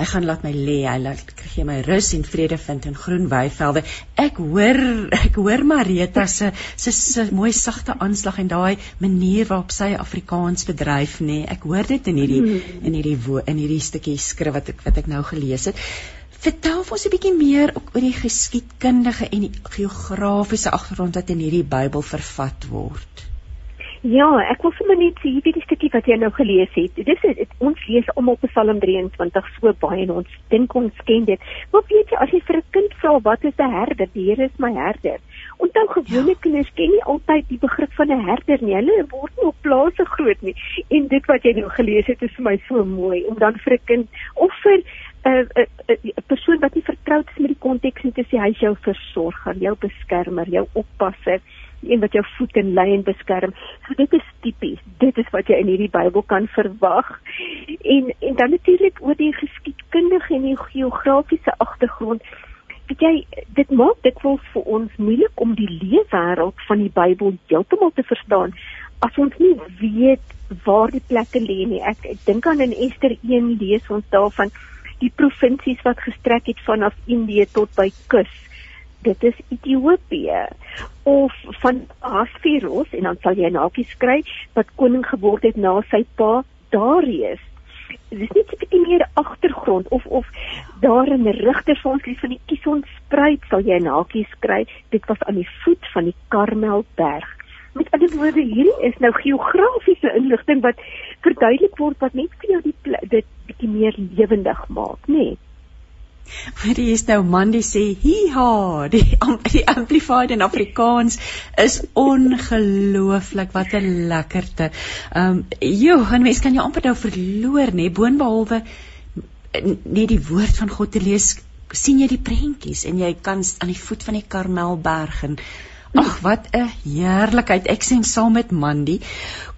Hy gaan laat my lê, hy laat gee my rus en vrede vind in groen weivelde. Ek hoor, ek hoor Marita se se se mooi sagte aanslag en daai manier waarop sy Afrikaans bedryf nê. Ek hoor dit in hierdie hmm. in hierdie wo, in hierdie stukkie skrif wat ek wat ek nou gelees het. Vertel ons 'n bietjie meer oor die geskiedkundige en die geografiese agtergrond wat in hierdie Bybel vervat word. Ja, ek wil sommer net sê hierdie stukkie wat jy nou gelees het. Dis dit ons lees almal Psalm 23 so baie en ons dink ons ken dit. Maar weet jy as jy vir 'n kind vra wat is 'n herder? Die Here is my herder. Onthou gewone ja. kinders ken nie altyd die begrip van 'n herder nie. Hulle word nie op plase groot nie. En dit wat jy nou gelees het is vir my so mooi om dan vir 'n kind of vir 'n uh, 'n uh, uh, persoon wat nie vertroud is met die konteks en te sê hy is jou versorger, jou beskermer, jou oppasser een wat jou voet en en beskerm. So dit is tipies. Dit is wat jy in hierdie Bybel kan verwag. En en dan natuurlik oor die geskiedkundige en die geografiese agtergrond. Weet jy, dit maak dit wel vir ons moeilik om die leefwêreld van die Bybel heeltemal te verstaan as ons nie weet waar die plekke lê nie. Ek, ek dink aan in Ester 1 lees ons daarvan die provinsies wat gestrek het vanaf Indië tot by kus dit is Ethiopië of van Asfiros en dan sal jy 'n hakie skryf wat koning geword het na sy pa Darius. Dit is net 'n bietjie meer agtergrond of of daar in rigters ons lief van die Kison spruit sal jy 'n hakie skryf. Dit was aan die voet van die Karmelberg. Met ander woorde, hierdie is nou geografiese inligting wat verduidelik word wat net vir jou die dit bietjie meer lewendig maak, nê? Nee. Maar die is nou man die sê hiha die die amplified in Afrikaans is ongelooflik wat 'n lekkerte. Ehm um, joh, 'n mens kan jou amper nou verloor nê boonbehalwe net die woord van God te lees sien jy die prentjies en jy kan aan die voet van die Karmelberg en ag wat 'n heerlikheid ek sien saam met Mandy.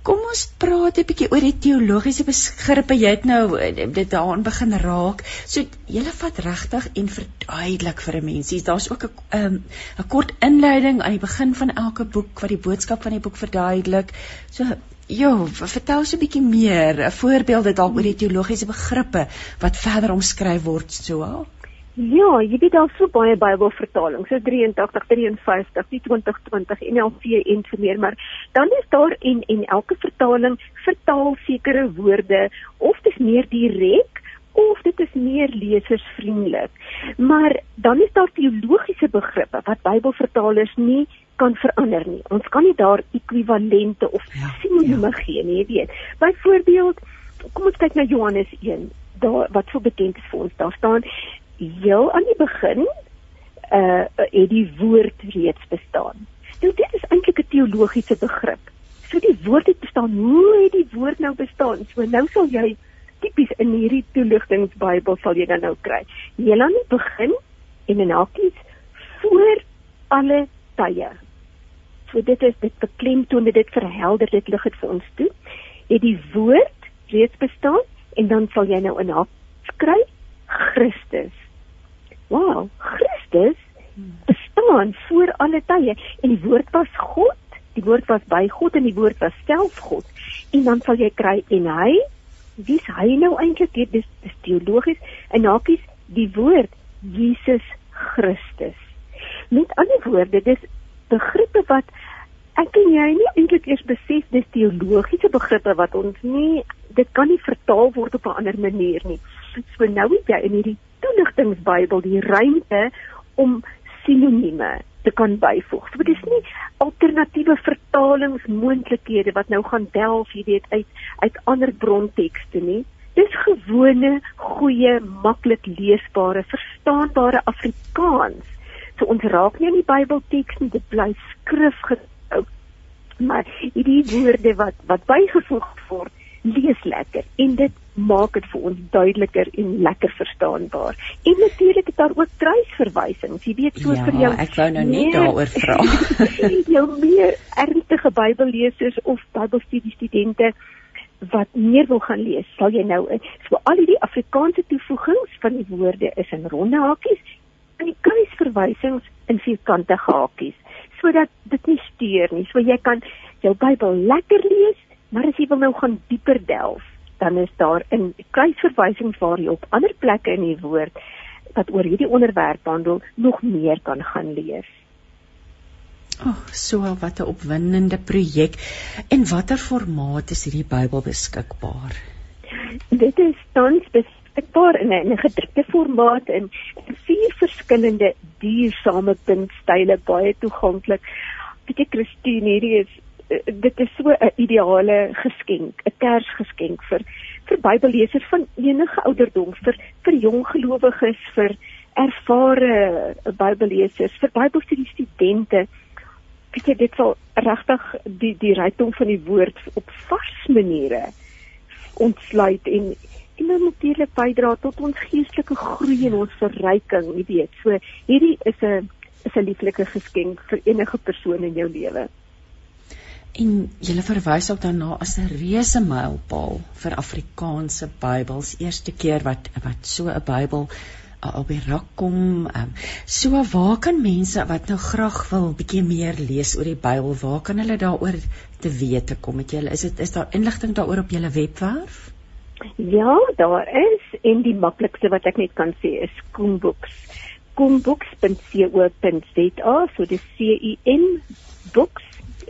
Kom ons praat 'n bietjie oor die teologiese begrippe. Jy het nou eh, dit daarin begin raak. So jy vat regtig en verduidelik vir 'n mensie daar's ook 'n um, 'n kort inleiding aan die begin van elke boek wat die boodskap van die boek verduidelik. So Jo, vertel so 'n bietjie meer, 'n voorbeelde dalk oor die teologiese begrippe wat verder omskryf word so al. Ja, jy weet daar so baie Bybelvertalings, so 83, 53, 2020 en NLV en so meer, maar dan is daar en en elke vertaling vertaal sekere woorde of dit is meer direk of dit is meer lesersvriendelik. Maar dan is daar teologiese begrippe wat Bybelvertalers nie kan verander nie. Ons kan nie daar ekwivalente of ja, sinonieme ja. gee nie, jy weet. Byvoorbeeld, kom ons kyk na Johannes 1, daar wat so bekend is vir ons. Daar staan heel aan die begin uh het die woord reeds bestaan. Nou dit is eintlik 'n teologiese begrip. So die woord het bestaan. Hoe het die woord nou bestaan? So nou sal jy tipies in hierdie toeligtingsbybel sal jy dan nou kry. Heel aan die begin en in hakies voor alle tye. So dit is dit beklemtoon dit verhelder dit lig dit vir ons toe. Het die woord reeds bestaan en dan sal jy nou in haar skryf Christus. Wow, Christus bestaan voor alle tye en die woord was God. Die woord was by God en die woord was self God. En dan sal jy kry en hy wie's hy nou eintlik? Dit is, is teologies en hakies die woord Jesus Christus. Met ander woorde, dis begrippe wat ek en jy nie eintlik eers besef dis teologiese begrippe wat ons nie dit kan nie vertaal word op 'n ander manier nie. So nou het jy in hierdie toeligtingsbybel die ruimte om sinonieme te kan byvoeg. So dit is nie alternatiewe vertalingsmoontlikhede wat nou gaan delf, jy weet, uit uit ander brontekste nie. Dis gewone, goeie, maklik leesbare, verstaanbare Afrikaans So ons raak nie aan die Bybelteks nie, dit bly skrifgehou. Maar hierdie woorde wat wat bygevoeg word, lees lekker en dit maak dit vir ons duideliker en lekker verstaanbaar. En natuurlik het daar ook kruisverwysings. Jy weet so ja, vir jou ek wou nou net daaroor vra. jou meer ernstige Bybellesers of Bybelstudie studente wat meer wil gaan lees, sal jy nou so al hierdie Afrikaanse toevoegings van die woorde is in ronde hakies in die kruisverwysings in vierkante hakies sodat dit nie steur nie. So jy kan jou Bybel lekker lees, maar as jy wil nou gaan dieper delf, dan is daar in kruisverwysings waar jy op ander plekke in die woord wat oor hierdie onderwerp handel nog meer kan gaan lees. Ag, oh, so wat 'n opwindende projek. En watter formaat is hierdie Bybel beskikbaar? Dit is tans beskikbaar in 'n gedrukte formaat in vier verskillende duursame puntstyle baie toeganklik. Weet jy Christine, hierdie is dit is so 'n ideale geskenk, 'n Kersgeskenk vir vir Bybellesers van enige ouderdom, vir vir jong gelowiges, vir ervare Bybellesers, vir Bybelstudie studente. Weet jy dit sal regtig die die rykdom van die woord op vars maniere ontsluit en en dan natuurlik bydra tot ons geestelike groei en ons verryking, jy weet. So hierdie is 'n is 'n lieflike geskenk vir enige persoon in jou lewe. En jy verwys ook daarna as 'n reuse mylpaal vir Afrikaanse Bybels, eerste keer wat wat so 'n Bybel op die rak kom. Um, so waar kan mense wat nou graag wil bietjie meer lees oor die Bybel, waar kan hulle daaroor te wete kom? Het jy is dit is daar inligting daaroor op julle webwerf? Ja, daar is en die maklikste wat ek net kan sê is Koenbooks. Koenbooks.co.za, so dis C U N books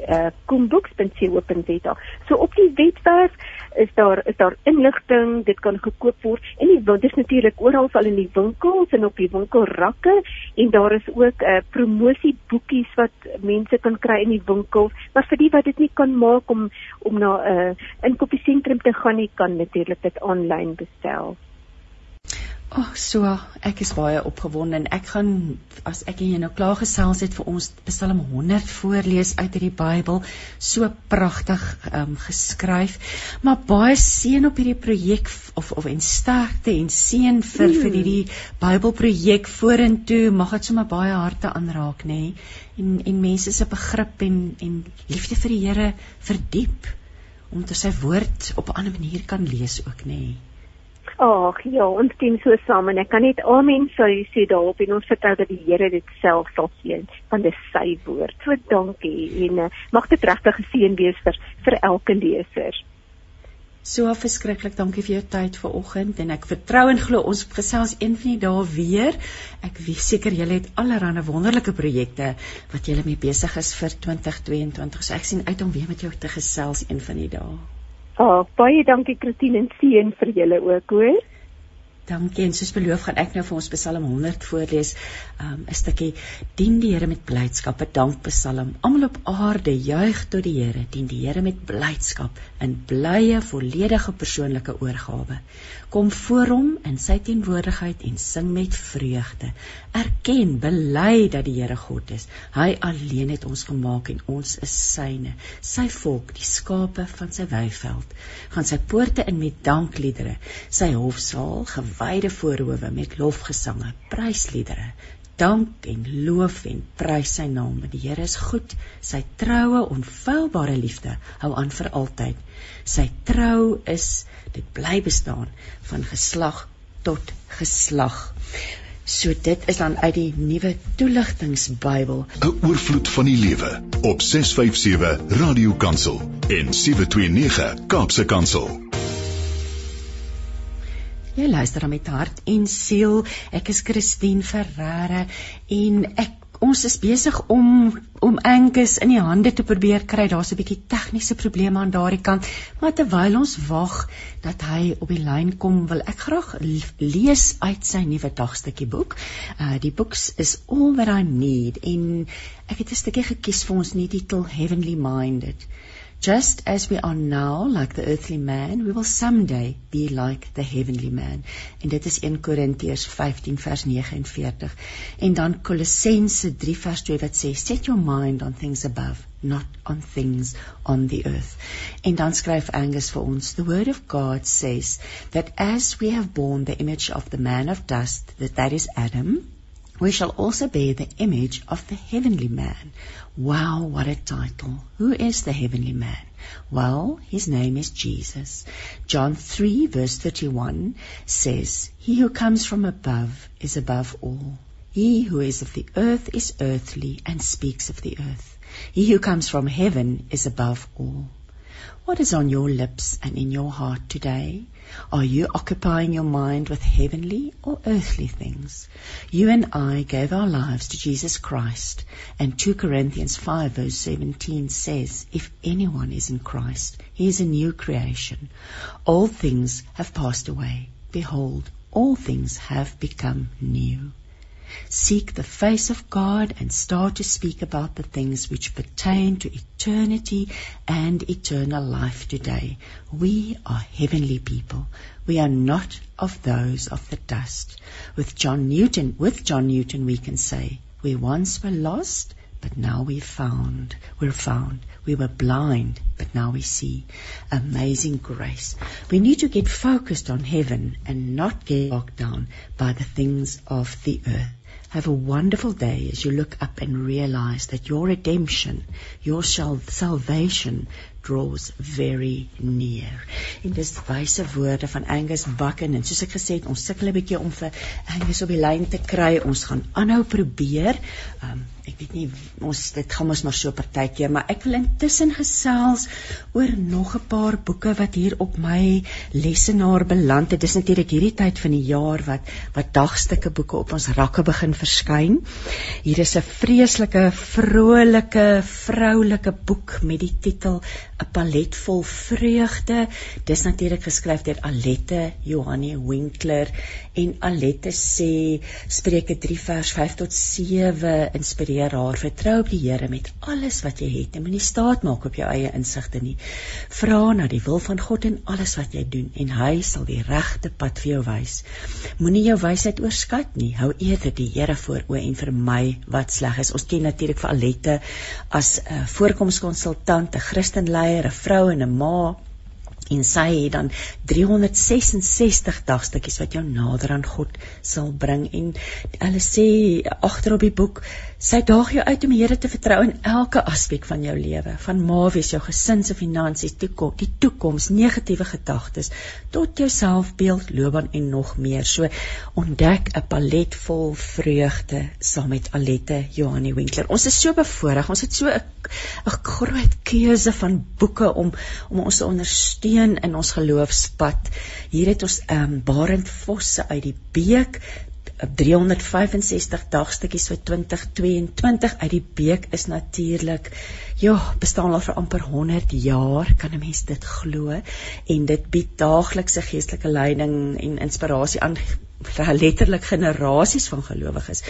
uh koenbooks.co.za. So op die webwerf is daar is daar inligting, dit kan gekoop word en die dit is natuurlik oral al in die winkels en op die winkelrakke en daar is ook 'n uh, eh, promosieboekies wat mense kan kry in die winkels. Maar vir die wat dit nie kan maak om om na 'n uh, inkopiesentrum te gaan nie, kan natuurlik dit aanlyn bestel. Ag, oh, so ek is baie opgewonde en ek gaan as ek en jy nou klaar gesels het vir ons Psalm 100 voorlees uit hierdie Bybel, so pragtig um, geskryf. Maar baie seën op hierdie projek of of en sterkte en seën vir mm. vir hierdie Bybelprojek vorentoe. Mag dit sommer baie harte aanraak, nê? Nee? En en mense se begrip en en liefde vir die Here verdiep om te sy woord op 'n ander manier kan lees ook, nê? Nee? Ag ja, ons stem so saam en ek kan net amen sê sê daarop en ons vertrou dat die Here dit self sal seën van dis sy woord. So dankie en uh, mag dit regtig geseën wees vir vir elke leser. So verskriklik dankie vir jou tyd vanoggend en ek vertrou en glo ons gesels een van die dae weer. Ek weet seker julle het allerlei wonderlike projekte wat julle mee besig is vir 2022. So ek sien uit om weer met jou te gesels een van die dae. Oh, baie dankie Christine en seën vir julle ook, hoor. Dankie en soos beloof gaan ek nou vir ons Psalm 100 voorlees. Um 'n stukkie dien die Here met blydskap, 'n dankpsalm. Almal op aarde juig tot die Here, dien die Here met blydskap in blye, volledige persoonlike oorgawe kom voor hom in sy teenwoordigheid en sing met vreugde. Erken, bely dat die Here God is. Hy alleen het ons gemaak en ons is syne, sy volk, die skape van sy weiveld. Gaan sy poorte in met dankliedere, sy hofsaal gewyde voorhoewe met lofgesange, prysliedere. Dank en loof en prys sy naam. Die Here is goed. Sy troue, onfeilbare liefde hou aan vir altyd. Sy trou is dit bly bestaan van geslag tot geslag. So dit is dan uit die nuwe toeligtingsbybel. 'n Oorvloed van die lewe op 657 Radio Kansel en 729 Kaapse Kansel. Jy luister met hart en siel. Ek is Christine Ferreira en ek ons is besig om om Angus in die hande te probeer kry. Daar's 'n bietjie tegniese probleme aan daardie kant, maar terwyl ons wag dat hy op die lyn kom, wil ek graag lees uit sy nuwe dagstukkie boek. Uh die boek is All That I Need en ek het 'n stukkie gekies vir ons nie titel Heavenly Minded. Just as we are now like the earthly man, we will someday be like the heavenly man. En dit is 1 Korintiërs 15 vers 49. En dan Kolossense 3 vers 2 wat sê set your mind on things above, not on things on the earth. En dan skryf Angus vir ons, the word of God says that as we have borne the image of the man of dust, that that is Adam, we shall also bear the image of the heavenly man. Wow, what a title. Who is the heavenly man? Well, his name is Jesus. John 3 verse 31 says, He who comes from above is above all. He who is of the earth is earthly and speaks of the earth. He who comes from heaven is above all. What is on your lips and in your heart today? Are you occupying your mind with heavenly or earthly things? You and I gave our lives to Jesus Christ, and 2 Corinthians 5 verse 17 says, If anyone is in Christ, he is a new creation. All things have passed away. Behold, all things have become new. Seek the face of God and start to speak about the things which pertain to eternity and eternal life today. We are heavenly people. We are not of those of the dust. With John Newton, with John Newton we can say, we once were lost, but now we found. We're found. We were blind, but now we see. Amazing grace. We need to get focused on heaven and not get bogged down by the things of the earth. Have a wonderful day as you look up and realize that your redemption, your salvation draws very near. En dis wyse woorde van Angus Bakken en soos ek gesê het, ons sukkel 'n bietjie om vir Angus op die lyn te kry. Ons gaan aanhou probeer. Um ek weet nie ons dit gaan ons maar so partykeer, maar ek wil intussen gesels oor nog 'n paar boeke wat hier op my lesenaar beland het. Dis natuurlik hierdie tyd van die jaar wat wat dagstukke boeke op ons rakke begin verskyn. Hier is 'n vreeslike vrolike vroulike boek met die titel 'n palet vol vreugde. Dis natuurlik geskryf deur Alette Johannie Winkler en Alette sê Spreuke 3 vers 5 tot 7 inspireer haar vertrou op die Here met alles wat jy het en moenie staat maak op jou eie insigte nie. Vra na die wil van God in alles wat jy doen en hy sal die regte pad vir jou wys. Moenie jou wysheid oorskat nie. Hou eerder die Here voor o en vermy wat sleg is. Ons ken natuurlik vir Alette as 'n uh, voorkomskonsultant, 'n Christenleier, 'n vrou en 'n ma en sy het dan 366 dagstukkies wat jou nader aan God sal bring. En hulle sê agter op die boek sy daag jou uit om die Here te vertrou in elke aspek van jou lewe van ma wees jou gesin se finansies toekom die toekoms negatiewe gedagtes tot jou selfbeeld loopbaan en nog meer. So ontdek 'n palet vol vreugde saam met Alette Johanni Winkler. Ons is so bevoorreg ons het so 'n groot keuse van boeke om om ons te ondersteun steun in ons geloofspad. Hier het ons ehm um, Barend Vosse uit die Beek 365 dagstukkies vir 2022 uit die Beek is natuurlik ja, bestaan al vir amper 100 jaar, kan 'n mens dit glo. En dit bied daaglikse geestelike leiding en inspirasie aan letterlik generasies van gelowiges.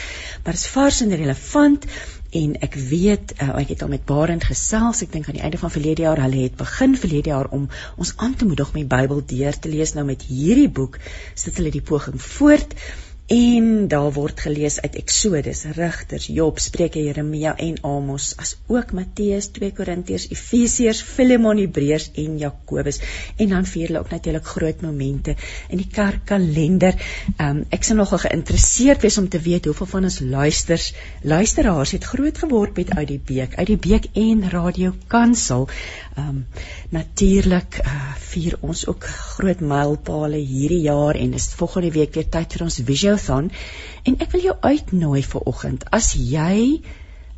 Maar is vars en relevant en ek weet uh, ek het al met Barend gesels. Ek dink aan die einde van verlede jaar hulle het begin verlede jaar om ons aan te moedig om die Bybel deur te lees. Nou met hierdie boek sit hulle die poging voort En daar word gelees uit Eksodus, Rigters, Job, Spreuke, Jeremia en Amos, as ook Matteus, 2 Korintiërs, Efesiërs, Filemon, Hebreërs en Jakobus. En dan vier hulle ook natuurlik groot momente in die kerkkalender. Um ek sou nogal geïnteresseerd wees om te weet hoeveel van ons luisters, luisteraars het groot geword met uit die beek, uit die beek en radio kansel. Um natuurlik uh, vier ons ook groot mylpale hierdie jaar en is volgende week weer tyd vir ons Visiothon. En ek wil jou uitnooi vir oggend as jy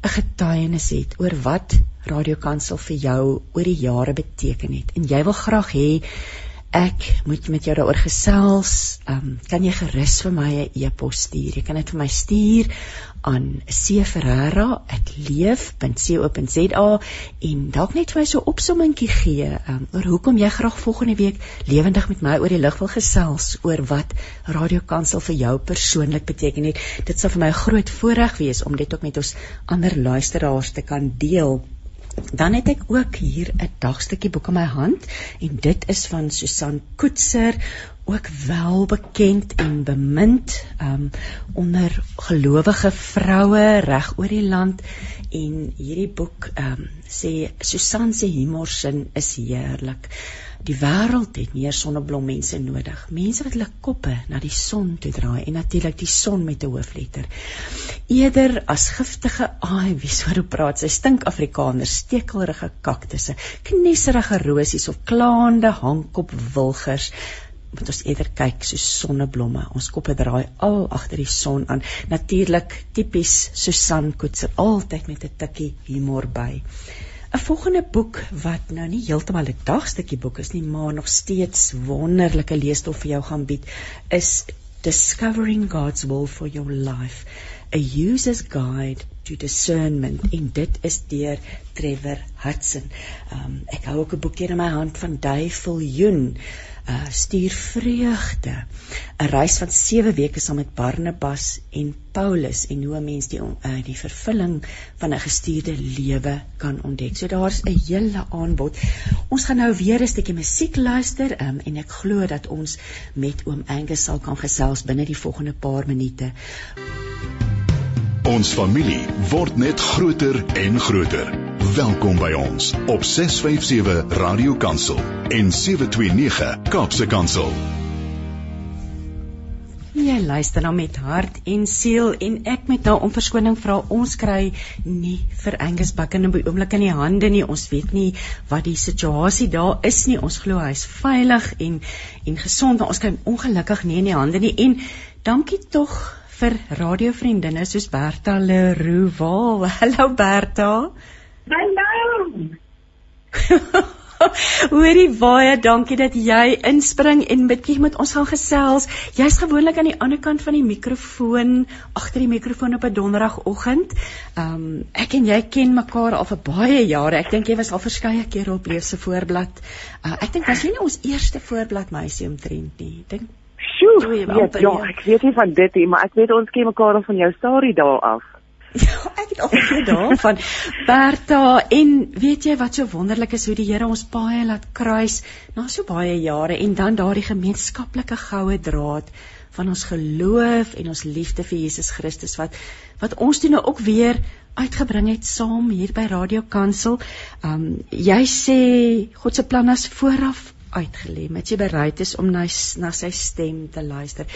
'n getuienis het oor wat Radio Kansel vir jou oor die jare beteken het en jy wil graag hê ek moet met jou daaroor gesels. Um kan jy gerus vir my 'n e-pos stuur? Jy kan dit vir my stuur aan cferreira@leef.co.za en dalk net vir my so 'n opsommingkie gee um, oor hoekom jy graag volgende week lewendig met my oor die lig wil gesels oor wat Radio Kansel vir jou persoonlik beteken het. Dit sal vir my 'n groot voorreg wees om dit ook met ons ander luisteraars te kan deel. Dan het ek ook hier 'n dagstukkie boek in my hand en dit is van Susan Koetser, ook wel bekend en bemind um onder gelowige vroue reg oor die land en hierdie boek um sê Susan se humorsin is heerlik. Die wêreld het meer sonneblommense nodig. Mense wat hulle koppe na die son toe draai en natuurlik die son met 'n hoofletter. Eerder as giftige aai wie so praat, sy stink Afrikaners, stekelrige kaktusse, knieserige rosies of klaande hangkop wilgers moet ons eerder kyk so sonneblomme. Ons koppe draai al agter die son aan. Natuurlik tipies Susan Koetser altyd met 'n tikkie humor by. 'n volgende boek wat nou nie heeltemal 'n dagstukkie boek is nie, maar nog steeds wonderlike leesstof vir jou gaan bied, is Discovering God's Will for Your Life: A User's Guide to Discernment en dit is deur Trevor Hudson. Um ek hou ook 'n boekie in my hand van Dave Viljoen uh stuur vreugde 'n reis van 7 weke saam met Barnabas en Paulus en hoe 'n mens die uh, die vervulling van 'n gestuurde lewe kan ontdek. So daar's 'n hele aanbod. Ons gaan nou weer 'n stukkie musiek luister um, en ek glo dat ons met oom Angus sal kan gesels binne die volgende paar minute. Ons familie word net groter en groter. Welkom by ons op 657 Radio Kansel en 729 Kaapse Kansel. Jy luister nou met hart en siel en ek met nou om verskoning vra ons kry nie vir Angus Bucken in die oomblik in die hande nie. Ons weet nie wat die situasie daar is nie. Ons glo hy's veilig en en gesond, maar ons kry ongelukkig nie in die hande nie. En dankie tog vir radiovriendinne soos Berta Leroux. Hallo Berta. Hallo. Hoorie baie dankie dat jy inspring en bietjie met ons gaan gesels. Jy's gewoonlik aan die ander kant van die mikrofoon, agter die mikrofoon op 'n donderdagoggend. Um ek en jy ken mekaar al vir baie jare. Ek dink jy was al verskeie kere op Leefse voorblad. Uh, ek dink was jy nie ons eerste voorblad meisie omtrent nie. Dink Sjoe, weet, ja, ek weet nie van dit nie, maar ek weet ons ken mekaar al van jou storie daar af. Ja, ek het al gehoor daarvan. Bertha, en weet jy wat so wonderlik is hoe die Here ons paai laat kruis na so baie jare en dan daardie gemeenskaplike goue draad van ons geloof en ons liefde vir Jesus Christus wat wat ons toe nou ook weer uitgebring het saam hier by Radio Kansel. Um jy sê God se plan is vooraf uitgelê, met jy bereid is om na na sy stem te luister.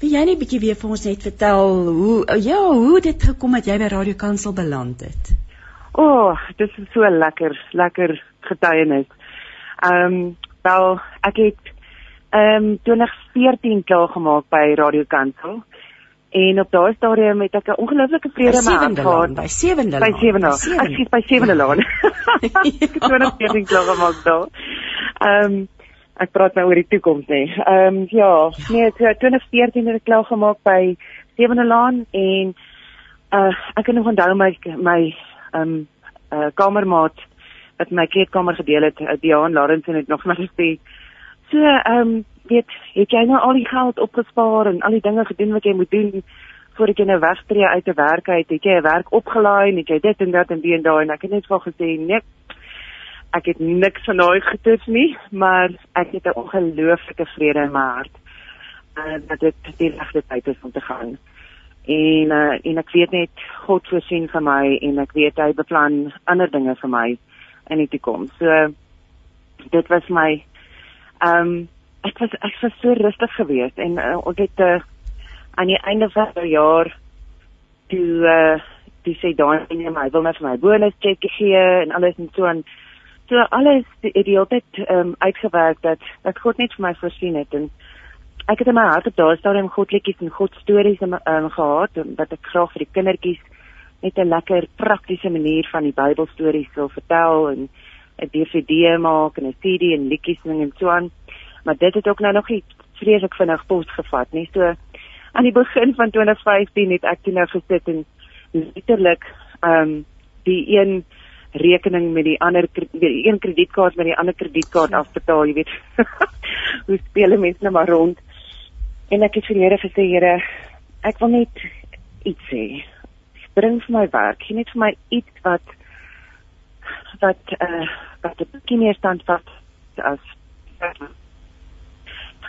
Wil jy net bietjie weer vir ons net vertel hoe ja, hoe dit gekom het jy by Radio Kansel beland het? O, oh, dit is so lekker, lekker getuienis. Ehm um, wel, ek het ehm um, 2014 klaar gemaak by Radio Kansel. En op daai stadium het ek 'n ongelooflike vrede my gehad by Sewende Laan. By Sewende. Ek sê by Sewende Laan. ek het 2014 klaar gemaak daar. Ehm um, ek praat nou oor die toekoms nê. Ehm um, ja, nee, 2014 het ek klaar gemaak by Sewende Laan en uh ek kan nog onthou my my ehm um, uh kamermaat wat my kleedkamer gedeel het, uh, Diaan Lawrence het nog maar gesê. So ehm um, weet, het jy nou al die geld opgespaar en al die dinge gedoen wat jy moet doen voordat jy nou wegtreë uit 'n werk uit? Het jy 'n werk opgelaai en het jy dit en dat en die en daai en ek het net vir gesê nee ek het niks van daai getoets nie, maar ek het 'n ongelooflike vrede in my hart. Uh dat dit die regte tyd is om te gaan. En uh en ek weet net God voorsien vir my en ek weet hy beplan ander dinge vir my in die toekoms. So dit was my ehm um, ek was ek was so rustig geweest en uh, ons het uh, aan die einde van die jaar toe uh die sê daai nee hy wil net vir my bonus check gee en alles en so en So alles het die hele tyd ehm um, uitgewerk dat dat God net vir my voorsien het en ek het in my hart op daardie stadium godliedjies en God stories in um, gehad dat ek graag vir die kindertjies net 'n lekker praktiese manier van die Bybelstories wil vertel en 'n DVD maak en 'n CD en liedjies en so aan. Maar dit het ook nou nog nie vreeslik vinnig pos gevat nie. So aan die begin van 2015 het ek toe nou gesit en letterlik ehm um, die een rekening met die ander die een kredietkaart met die ander kredietkaart ja. afbetaal, jy weet. Hoe speel mense nou maar rond? En ek het vir Here gesê, Here, ek wil net iets sê. Bring vir my werk, gee net vir my iets wat wat eh uh, wat 'n bietjie meer standvastig as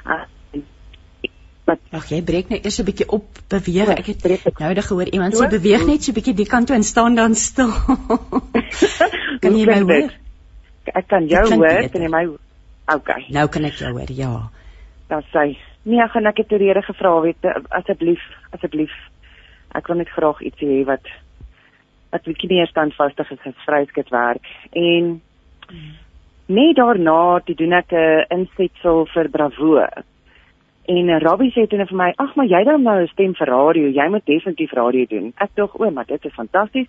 uh, Wat Ag jy breek net eers 'n bietjie op beweeg. Ek het nou net gehoor iemand sê beweeg net so 'n bietjie die kant toe en staan dan stil. kan jy my hoor? Ek kan jou hoor, kan jy my Okay. Nou kan ek jou hoor. Ja. Dan sê nee, ek gaan ek het die Here gevra weet asseblief, asseblief. Ek wil net graag iets hê wat wat bietjie meer standvastig is as vryskut werk en hmm. net daarna toe doen ek 'n insetsel vir Bravo. En uh, Robbie sê toe vir my, "Ag, maar jy dan nou 'n stem vir radio. Jy moet definitief radio doen." Ek dink, "O, maar dit is fantasties.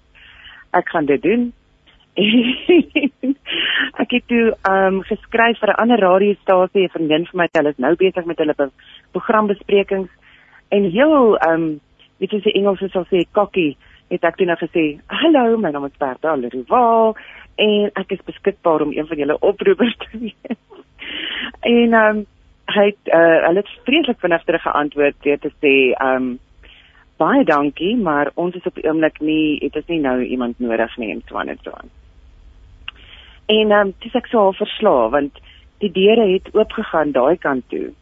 Ek gaan dit doen." ek het toe um geskryf vir 'n ander radiostasie, 'n vriendin van my, hulle is nou besig met hulle programbesprekings en heel um weet jy se Engels sal sê cocky, het ek toe nou gesê, "Hallo, my naam is Bertha Leroux en ek is beskikbaar om een van julle oproepers te wees." en um hy het uh, hulle het vreeslik vinnig terug geantwoord deur te sê um baie dankie maar ons is op die oomblik nie het ons nie nou iemand nodig nie en so aan en so aan. En um dis ek so verslae want die deure het oopgegaan daai kant toe.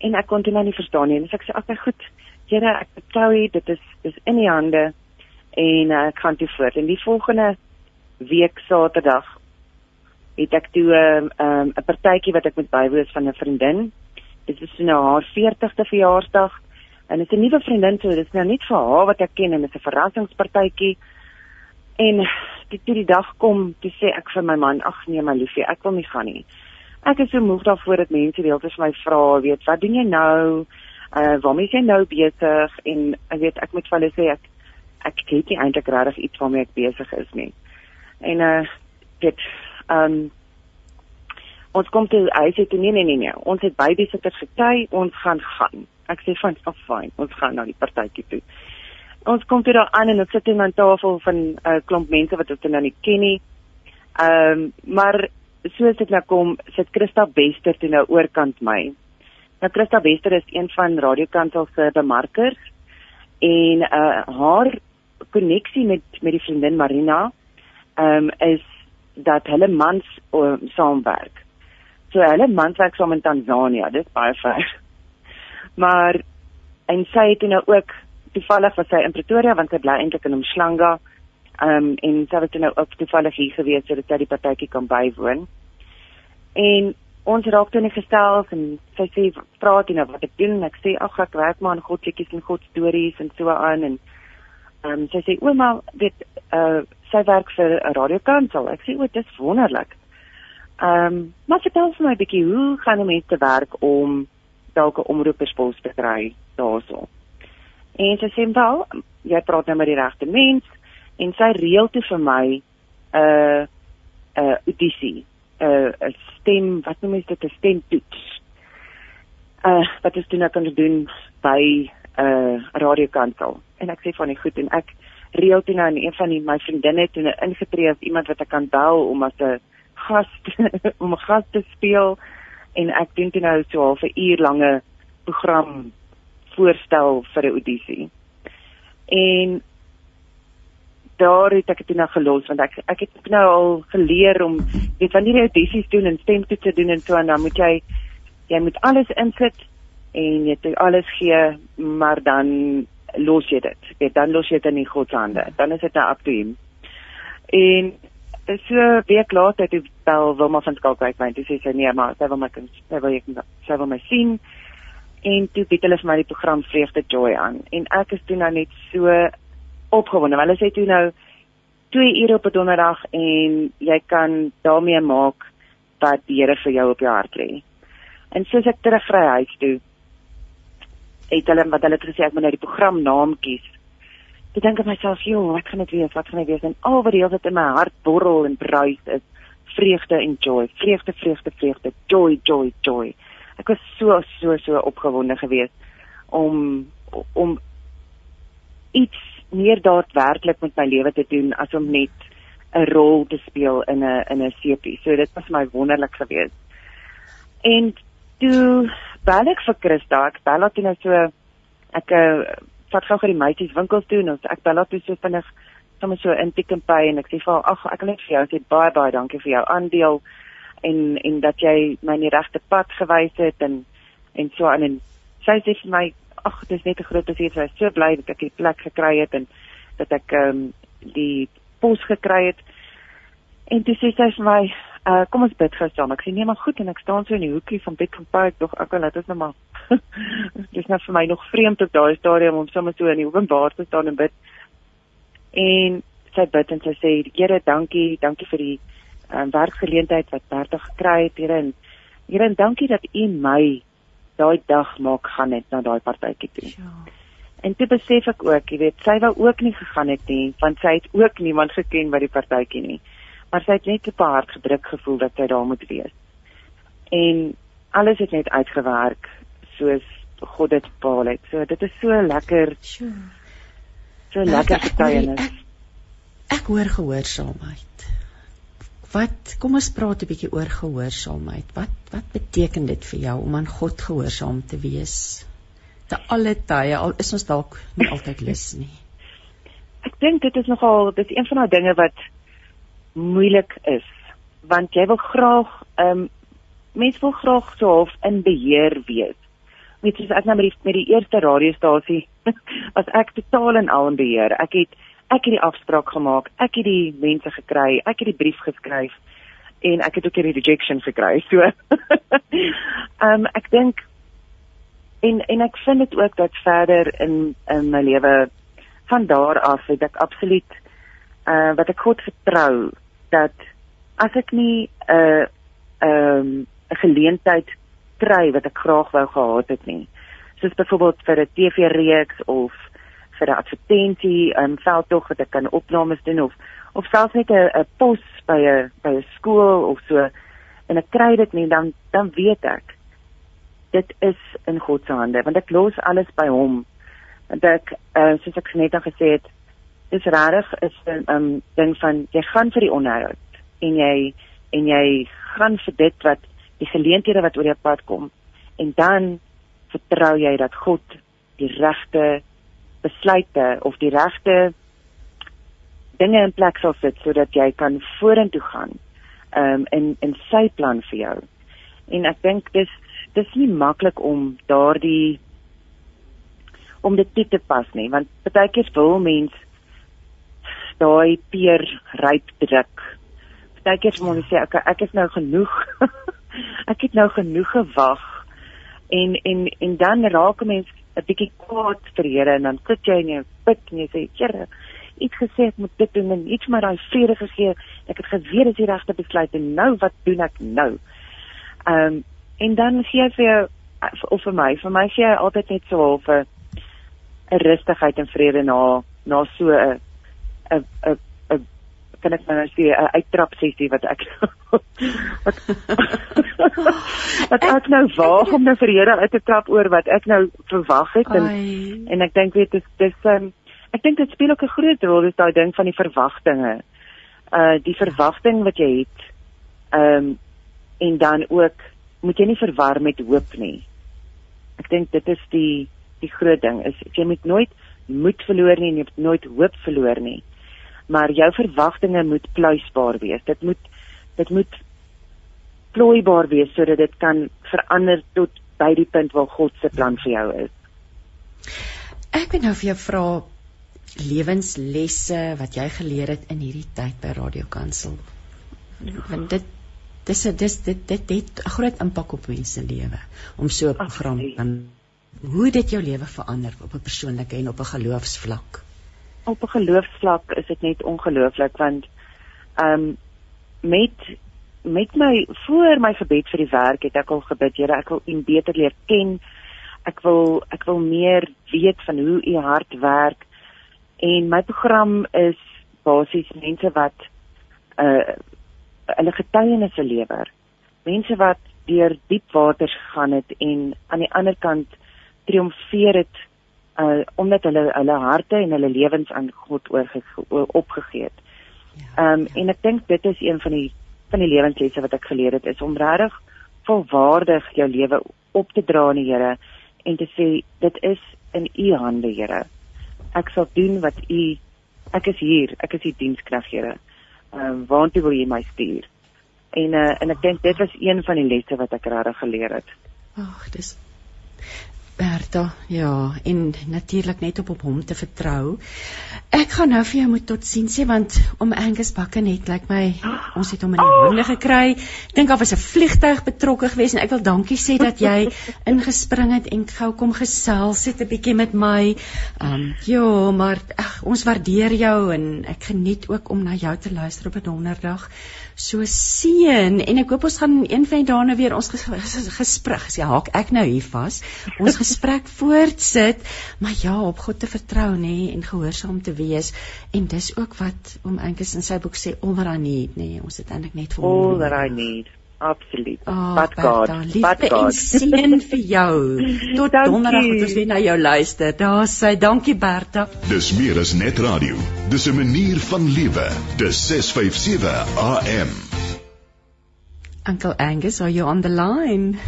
En ek kon dit nou nie verstaan nie so ek sê okay goed. Here ek vertrou u dit is dis in u hande en uh, ek gaan toe voort. En die volgende week Saterdag het ek toe 'n um, 'n partytjie wat ek met bywoon van 'n vriendin. Dit is nou haar 40ste verjaarsdag en dit is 'n nuwe vriendin, so dit is nou net vir haar wat ek ken en dit is 'n verrassingspartytjie. En die toe die dag kom, toe sê ek vir my man, ag nee my liefie, ek wil nie gaan nie. Ek is so moeg daarvoor dat mense die hele tyd vir my vra, weet, wat doen jy nou? Uh waarmee is jy nou besig? En ek weet ek moet vir hulle sê ek ek weet nie eintlik regtig iets waarmee ek besig is nie. En uh dit ehm um, Ons kom toe hy sê toe nee nee nee nee, ons het babysitters gekry, ons gaan gaan. Ek sê van af fyn, ons gaan na die partytjie toe. Ons kom toe daar aan en ons sit aan 'n tafel van 'n uh, klomp mense wat ons nou nie ken nie. Ehm um, maar soos dit nou kom, sit Christa Wester toe nou oorkant my. Nou Christa Wester is een van Radio Kansel se bemarkers en uh haar koneksie met met die vriendin Marina ehm um, is dat hulle mans uh, saamwerk. So hulle mans werk saam in Tansanië, dis baie ver. Maar en sy het nou ook toevallig was sy in Pretoria want sy bly eintlik in Umhlanga. Ehm um, en sy het nou ook toevallig hier gewees sodat sy die partytjie kan bywoon. En ons raak toe net gestel en sy sê praat jy nou wat ek doen? Ek sê ag ek werk maar aan godlikies en god stories en so aan en ehm um, sy sê ouma weet uh sy werk vir 'n radiokansel. Ek sê o, dit is wonderlik. Ehm um, maar vertel vir my 'n bietjie hoe gaan 'n mens te werk om dalk 'n omroeperspos te kry daarso. En sy sê wel, jy praat nou met die regte mens en sy reël toe vir my 'n uh, 'n uh, audisie, 'n uh, 'n stem, wat noem jy dit, 'n stemtoets. Uh wat is dit nou kan doen by uh, radiokansel? En ek sê van die goed en ek reël toe nou en een van die my vriendinne het toe nou ingetree as iemand wat ek kan bel om as 'n gas om 'n gas te speel en ek doen toe nou so half 'n uur lange program voorstel vir 'n audisie. En daar het ek dit nou gelos want ek ek het nou al geleer om weet wanneer jy audisies doen en stemtoetse doen en so en dan moet jy jy moet alles insit en jy moet alles gee maar dan los jy dit. Weet, dan los jy dit in God se hande. Dan is dit nou up to him. En so week later het bel Wilma van Skalkwyk my toe sê sy nee maar sy wil my kan sy wil ek sy wil my sien en toe bied hulle vir my die program Vreugde Joy aan en ek is toe nou net so opgewonde. Hulle sê toe nou 2 ure op 'n donderdag en jy kan daarmee maak wat die Here vir jou op jou hart lê. En soos ek terug ry huis toe, het hulle wat hulle gesê ek moet nou die program naam kies. Ek dink aan myself, joh, wat gaan dit wees? Wat gaan dit wees? En al wat die hele tyd in my hart borrel en bruis is vreugde en joy. Vreugde, vreugde, vreugde, joy, joy, joy. Ek was so so so opgewonde geweest om om iets meer daadwerklik met my lewe te doen as om net 'n rol te speel in 'n in 'n sepie. So dit was my wonderlik geweest. En toe bel ek vir Christa, ek bel haar toe nou so ek uh, vat gou vir die meisies winkels toe en ons ek bel haar toe so vinnig sommer so in Pick n Pay en ek sê vir haar ag ek wil net vir jou sê baie baie dankie vir jou aandeel en en dat jy my in die regte pad gewys het en en so aan. En sy sê vir my ag dit is net 'n groot plesier sy is so bly dat ek die plek gekry het en dat ek ehm um, die pos gekry het. En toe sê sy vir my Uh kom ons bid gou saam. Ek sê nee maar goed en ek staan so in die hoekie van Pay. Ek dog ek laat dit nou maar. Dis net vir my nog vreemd op daai stadium om sommer so in die openbaar te staan en bid. En sy bid en sy sê Here, dankie, dankie vir die um, werkgeleentheid wat Bertha gekry het, Here en Here en dankie dat U my daai dag maak gaan het na daai partytjie toe. Ja. En toe besef ek ook, jy weet, sy wou ook nie gegaan het nie, want sy het ook niemand geken by die partytjie nie maar sy het net op haar hart gedruk gevoel dat sy daar moet wees. En alles het net uitgewerk soos God dit bepaal het. So dit is so lekker. So lekker getuienis. Ek, ek, ek hoor gehoorsaamheid. Wat kom ons praat 'n bietjie oor gehoorsaamheid. Wat wat beteken dit vir jou om aan God gehoorsaam te wees? te alle tye al is ons dalk nie altyd lus nie. Ek dink dit is nogal dit is een van daai dinge wat moeilik is want jy wil graag ehm um, mense wil graag so half in beheer wees. Weet jy ek nou met die met die eerste radiostasie was ek totaal in al in beheer. Ek het ek het die afspraak gemaak, ek het die mense gekry, ek het die brief geskryf en ek het ook die rejection gekry. So ehm um, ek dink en en ek vind dit ook dat verder in in my lewe van daar af het ek absoluut uh wat ek God vertrou dat as ek nie 'n uh, ehm um, 'n geleentheid kry wat ek graag wou gehad het nie. Soos byvoorbeeld vir 'n TV-reeks of vir 'n advertensie in veldtog wat ek kan opnames doen of of selfs net 'n 'n pos by 'n by 'n skool of so en ek kry dit nie dan dan weet ek dit is in God se hande want ek los alles by hom want ek uh, soos ek net al gesê het dis regtig is 'n um, ding van jy gaan vir die onderhoud en jy en jy gaan vir dit wat die geleenthede wat oor jou pad kom en dan vertrou jy dat God die regte besluite of die regte dinge in plek sal sit sodat jy kan vorentoe gaan um, in in sy plan vir jou. En ek dink dis dis nie maklik om daardie om dit te pas nie want baie keer wil mens daai peer ryp druk. Baie keer moet jy sê okay, ek is nou genoeg. ek het nou genoeg gewag. En en en dan raak 'n mens 'n bietjie kwaad vir Here en dan sit jy in jou put en jy sê Here, iets gesê ek moet dit doen en iets maar daai vrede gegee. Ek het geweet dit is die regte besluit en nou wat doen ek nou? Ehm um, en dan gee jy vir jou of vir my, vir my gee jy altyd net so half 'n rustigheid en vrede na na so 'n 'n 'n 'n kan ek nou sê 'n uittrap sessie wat ek wat wat ek nou waag om nou vir Here uit te trap oor wat ek nou verwag het en Ai. en ek dink weet dis dis um, ek dink dit speel ook 'n groot rol dis daai ding van die verwagtinge. Uh die verwagting wat jy het. Ehm um, en dan ook moet jy nie verwar met hoop nie. Ek dink dit is die die groot ding is jy moet nooit moed verloor nie en jy moet nooit hoop verloor nie maar jou verwagtinge moet pluisbaar wees. Dit moet dit moet plooibaar wees sodat dit kan verander tot by die punt waar God se plan vir jou is. Ek wil nou vir jou vra lewenslesse wat jy geleer het in hierdie tyd by Radio Kansel. Want dit dis dis dit dit het 'n groot impak op mense se lewe om so 'n program dan hoe dit jou lewe verander op 'n persoonlike en op 'n geloofsvlak op 'n geloofsvlak is dit net ongelooflik want ehm um, met met my voor my gebed vir die werk het ek al gebid Here ek wil U beter leer ken. Ek wil ek wil meer weet van hoe U hart werk. En my program is basies mense wat uh hulle getuienisse lewer. Mense wat deur diep waters gegaan het en aan die ander kant triomfeer het uh omdat hulle hulle harte en hulle lewens aan God opgegee het. Ja, ehm um, ja. en ek dink dit is een van die van die lewenslesse wat ek geleer het is om regtig volwaardig jou lewe op te dra aan die Here en te sê dit is in u hande Here. Ek sal doen wat u ek is hier, ek is u dienskrag Here. Ehm um, waartoe wil jy my stuur? En uh en ek dink dit was een van die lesse wat ek regtig geleer het. Ag, dis Bertha, ja, en natuurlik net op op hom te vertrou. Ek gaan nou vir jou moet totsiens sê want om Angus Bakke net lyk like my ons het hom in die hande gekry. Ek dink daar was 'n vliegtyg betrokke geweest en ek wil dankie sê dat jy ingespring het en gou kom gesels het 'n bietjie met my. Um ja, maar ag ons waardeer jou en ek geniet ook om na jou te luister op 'n donderdag so seën en ek hoop ons gaan een van die dae nou weer ons gesprek ja haak ek nou hier vas ons gesprek voortsit maar ja op God te vertrou nê en gehoorsaam te wees en dis ook wat oom Angus in sy boek sê all that I need nê ons het eintlik net vir all that I need Absoluut. Oh, but God. But God. Seën vir jou. Tot donderdag wat ons weer na jou luister. Daar sê dankie Bertha. Dis meer as net radio. Dis 'n manier van lewe. Dis 657 AM. Uncle Angus, are you on the line?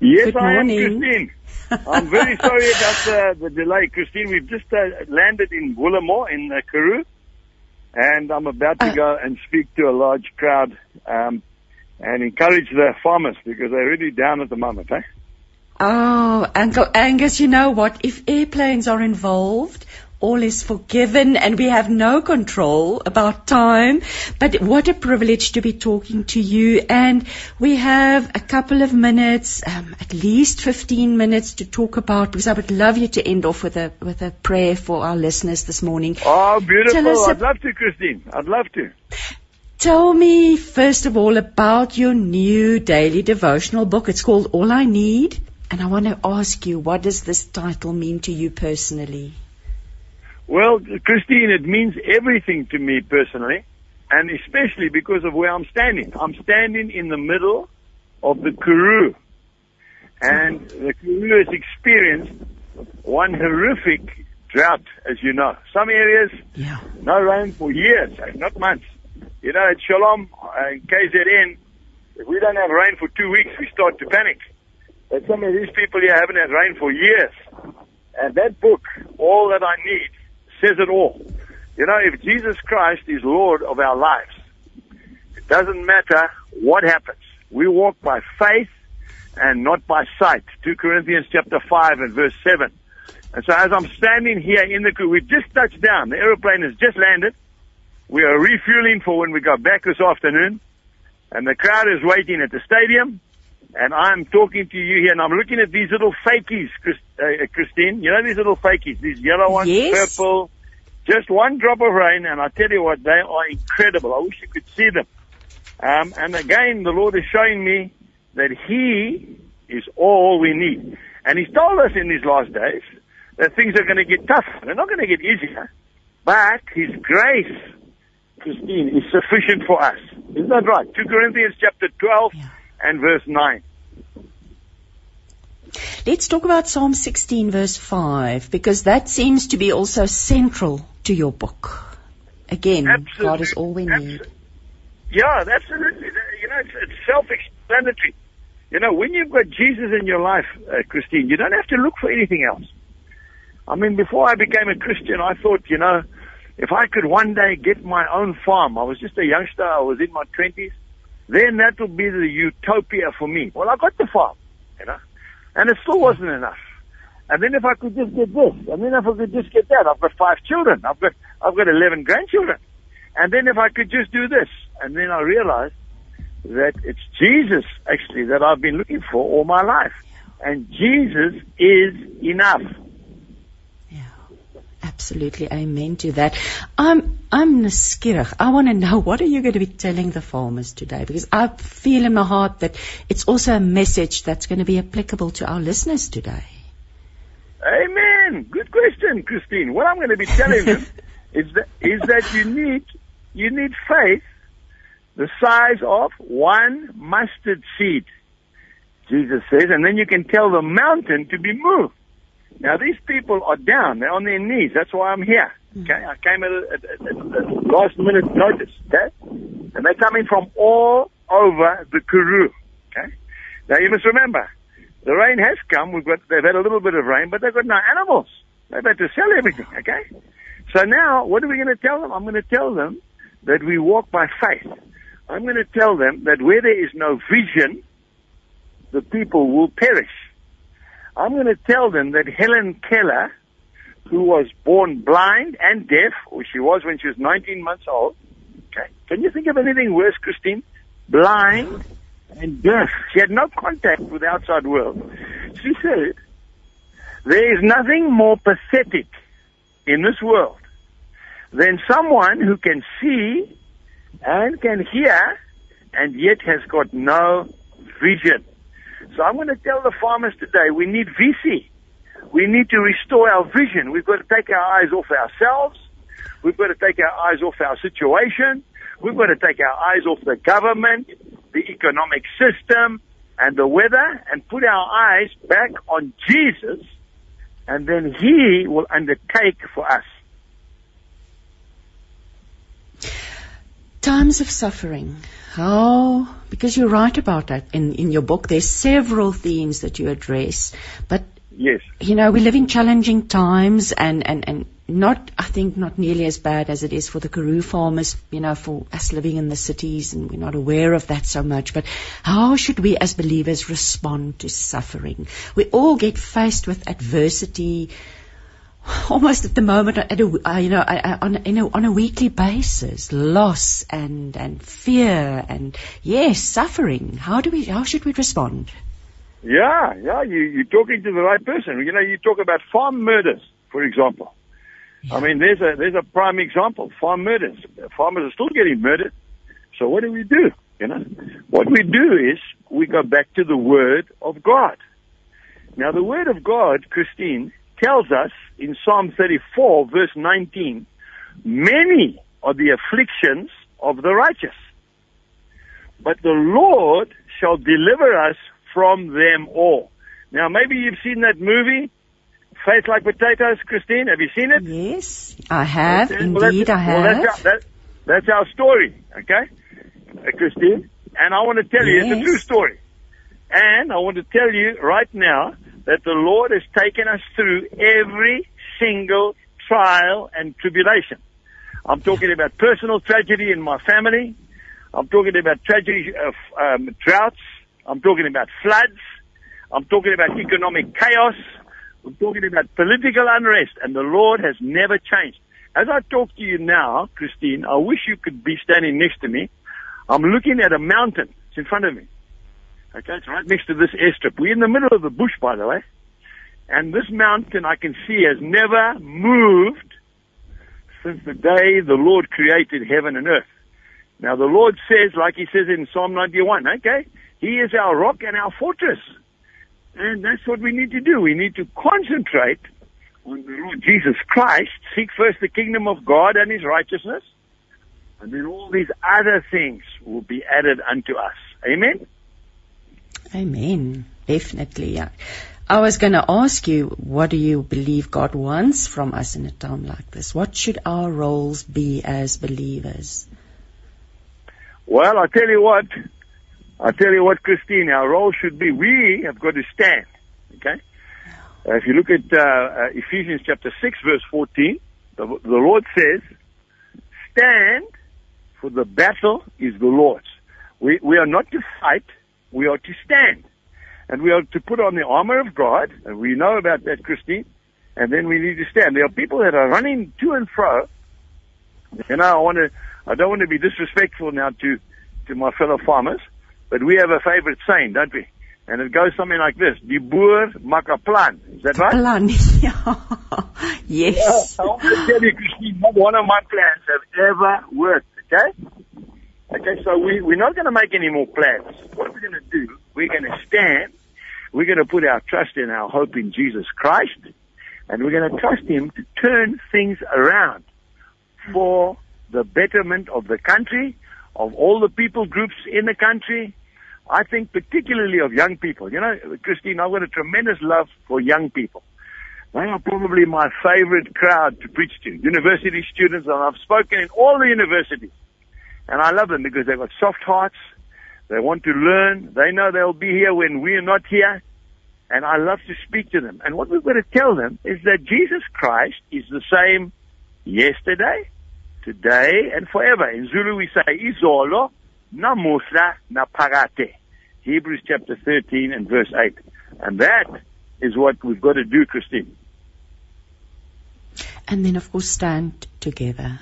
Yes, Good morning. I am, Christine. I'm very sorry about uh, the delay, Christine. We've just uh, landed in Woolamore in uh, Karoo, and I'm about to uh. go and speak to a large crowd. Um, and encourage the farmers because they're really down at the moment, eh? Oh, Uncle Angus, you know what? If airplanes are involved, all is forgiven and we have no control about time. But what a privilege to be talking to you. And we have a couple of minutes, um, at least 15 minutes to talk about, because I would love you to end off with a, with a prayer for our listeners this morning. Oh, beautiful. I'd love to, Christine. I'd love to. Tell me, first of all, about your new daily devotional book. It's called All I Need. And I want to ask you, what does this title mean to you personally? Well, Christine, it means everything to me personally, and especially because of where I'm standing. I'm standing in the middle of the Karoo. And the Karoo has experienced one horrific drought, as you know. Some areas, Yeah. no rain for years, not months. You know, at Shalom, in KZN, if we don't have rain for two weeks, we start to panic. But some of these people here haven't had rain for years. And that book, All That I Need, says it all. You know, if Jesus Christ is Lord of our lives, it doesn't matter what happens. We walk by faith and not by sight. 2 Corinthians chapter 5 and verse 7. And so as I'm standing here in the we've just touched down. The aeroplane has just landed. We are refueling for when we go back this afternoon. And the crowd is waiting at the stadium. And I'm talking to you here and I'm looking at these little fakies, uh, Christine. You know these little fakies, these yellow ones, Yes. purple. Just one drop of rain and I tell you what, they are incredible. I wish you could see them. Um, and again, the Lord is showing me that He is all we need. And He's told us in these last days that things are going to get tough. They're not going to get easier. But His grace, Christine, is sufficient for us. Isn't that right? 2 Corinthians chapter 12 Yeah. and verse 9. Let's talk about Psalm 16 verse 5 because that seems to be also central to your book. Again, God is all we need. Absolutely. Yeah, absolutely. You know, it's, it's self-explanatory. You know, when you've got Jesus in your life, uh, Christine, you don't have to look for anything else. I mean, before I became a Christian, I thought, you know, if I could one day get my own farm, I was just a youngster, I was in my twenties, then that would be the utopia for me. Well, I got the farm, you know, and it still wasn't enough. And then if I could just get this, and then if I could just get that, I've got five children, I've got, I've got 11 grandchildren. And then if I could just do this, and then I realized that it's Jesus actually that I've been looking for all my life. And Jesus is enough. Absolutely, amen to that. I'm I'm nuuskierig. I want to know what are you going to be telling the farmers today because I feel in my heart that it's also a message that's going to be applicable to our listeners today. Amen. Good question, Christine. What I'm going to be telling them is that is that you need you need faith the size of one mustard seed. Jesus says, and then you can tell the mountain to be moved. Now these people are down; they're on their knees. That's why I'm here. Hmm. Okay, I came at, a, at, at, at last minute notice. Okay, and they're coming from all over the Karoo. Okay, now you must remember, the rain has come. We've got they've had a little bit of rain, but they've got no animals. They've had to sell everything. Okay, so now what are we going to tell them? I'm going to tell them that we walk by faith. I'm going to tell them that where there is no vision, the people will perish. I'm going to tell them that Helen Keller, who was born blind and deaf, or she was when she was 19 months old, okay, can you think of anything worse, Christine? Blind and deaf. She had no contact with the outside world. She said, there is nothing more pathetic in this world than someone who can see and can hear and yet has got no vision. So I'm going to tell the farmers today we need VC. We need to restore our vision. We've got to take our eyes off ourselves. We've got to take our eyes off our situation. We've got to take our eyes off the government, the economic system, and the weather and put our eyes back on Jesus and then He will undertake for us. Times of suffering. How? Because you write about that in, in your book. There's several themes that you address, but Yes. you know we live in challenging times, and and and not I think not nearly as bad as it is for the Karoo farmers. You know, for us living in the cities, and we're not aware of that so much. But how should we as believers respond to suffering? We all get faced with adversity almost at the moment, at a, uh, you know, uh, uh, on, you know, on a weekly basis, loss and and fear and yes, suffering. How do we? How should we respond? Yeah, yeah, you, you're talking to the right person. You know, you talk about farm murders, for example. I mean, there's a, there's a prime example. Farm murders. Farmers are still getting murdered. So what do we do? You know, what we do is we go back to the Word of God. Now, the Word of God, Christine, tells us in Psalm 34, verse 19, many are the afflictions of the righteous. But the Lord shall deliver us from them all. Now, maybe you've seen that movie, Faith Like Potatoes, Christine. Have you seen it? Yes, I have. Well, Indeed, that's, I have. Well, that's, our, that, that's our story, okay, uh, Christine? And I want to tell you, it's a true story. And I want to tell you right now that the Lord has taken us through every single trial and tribulation. I'm talking about personal tragedy in my family. I'm talking about tragedy of um, droughts. I'm talking about floods. I'm talking about economic chaos. I'm talking about political unrest, and the Lord has never changed. As I talk to you now, Christine, I wish you could be standing next to me. I'm looking at a mountain. It's in front of me. Okay, it's right next to this airstrip. We're in the middle of the bush, by the way. And this mountain I can see has never moved since the day the Lord created heaven and earth. Now the Lord says, like he says in Psalm 91, okay, he is our rock and our fortress. And that's what we need to do. We need to concentrate on the Lord Jesus Christ, seek first the kingdom of God and his righteousness, and then all these other things will be added unto us. Amen? Amen. Definitely, yeah. I was going to ask you, what do you believe God wants from us in a time like this? What should our roles be as believers? Well, I tell you what, I tell you what, Christine, our role should be we have got to stand. Okay? Uh, if you look at uh, uh, Ephesians chapter 6, verse 14, the, the Lord says, Stand, for the battle is the Lord's. We, we are not to fight, we are to stand. And we are to put on the armor of God, and we know about that, Christine, and then we need to stand. There are people that are running to and fro. You know, I want to, I don't want to be disrespectful now to, to my fellow farmers, but we have a favorite saying, don't we? And it goes something like this, Die boer maak 'n plan. Is that right? Plan. Yeah. yes. I want to tell you, Christine, not one of my plans have ever worked, okay? Okay, so we, we're not going to make any more plans. What we're going to do, we're going to stand, we're going to put our trust and our hope in Jesus Christ, and we're going to trust Him to turn things around for the betterment of the country, of all the people groups in the country. I think particularly of young people. You know, Christine, I've got a tremendous love for young people. They are probably my favorite crowd to preach to. University students, and I've spoken in all the universities. And I love them because they've got soft hearts. They want to learn. They know they'll be here when we're not here. And I love to speak to them. And what we've got to tell them is that Jesus Christ is the same yesterday, today, and forever. In Zulu we say, Izolo, namuhla, naphakade. Hebrews chapter 13 and verse 8. And that is what we've got to do, Christine. And then, of course, stand together.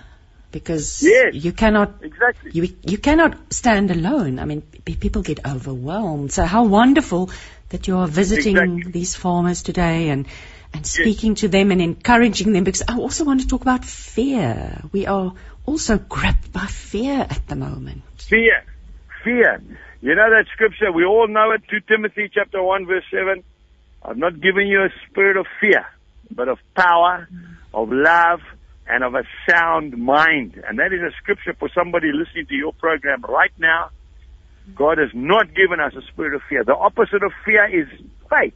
Because Yes. you cannot Exactly. you you cannot stand alone. I mean, p- people get overwhelmed. So how wonderful that you are visiting Exactly. these farmers today and and speaking to them and encouraging them. Because I also want to talk about fear. We are also gripped by fear at the moment. Fear. Fear. You know that scripture, we all know it, 2 Timothy chapter 1 verse 7. I've not given you a spirit of fear, but of power, of love, and of a sound mind. And that is a scripture for somebody listening to your program right now. God has not given us a spirit of fear. The opposite of fear is faith.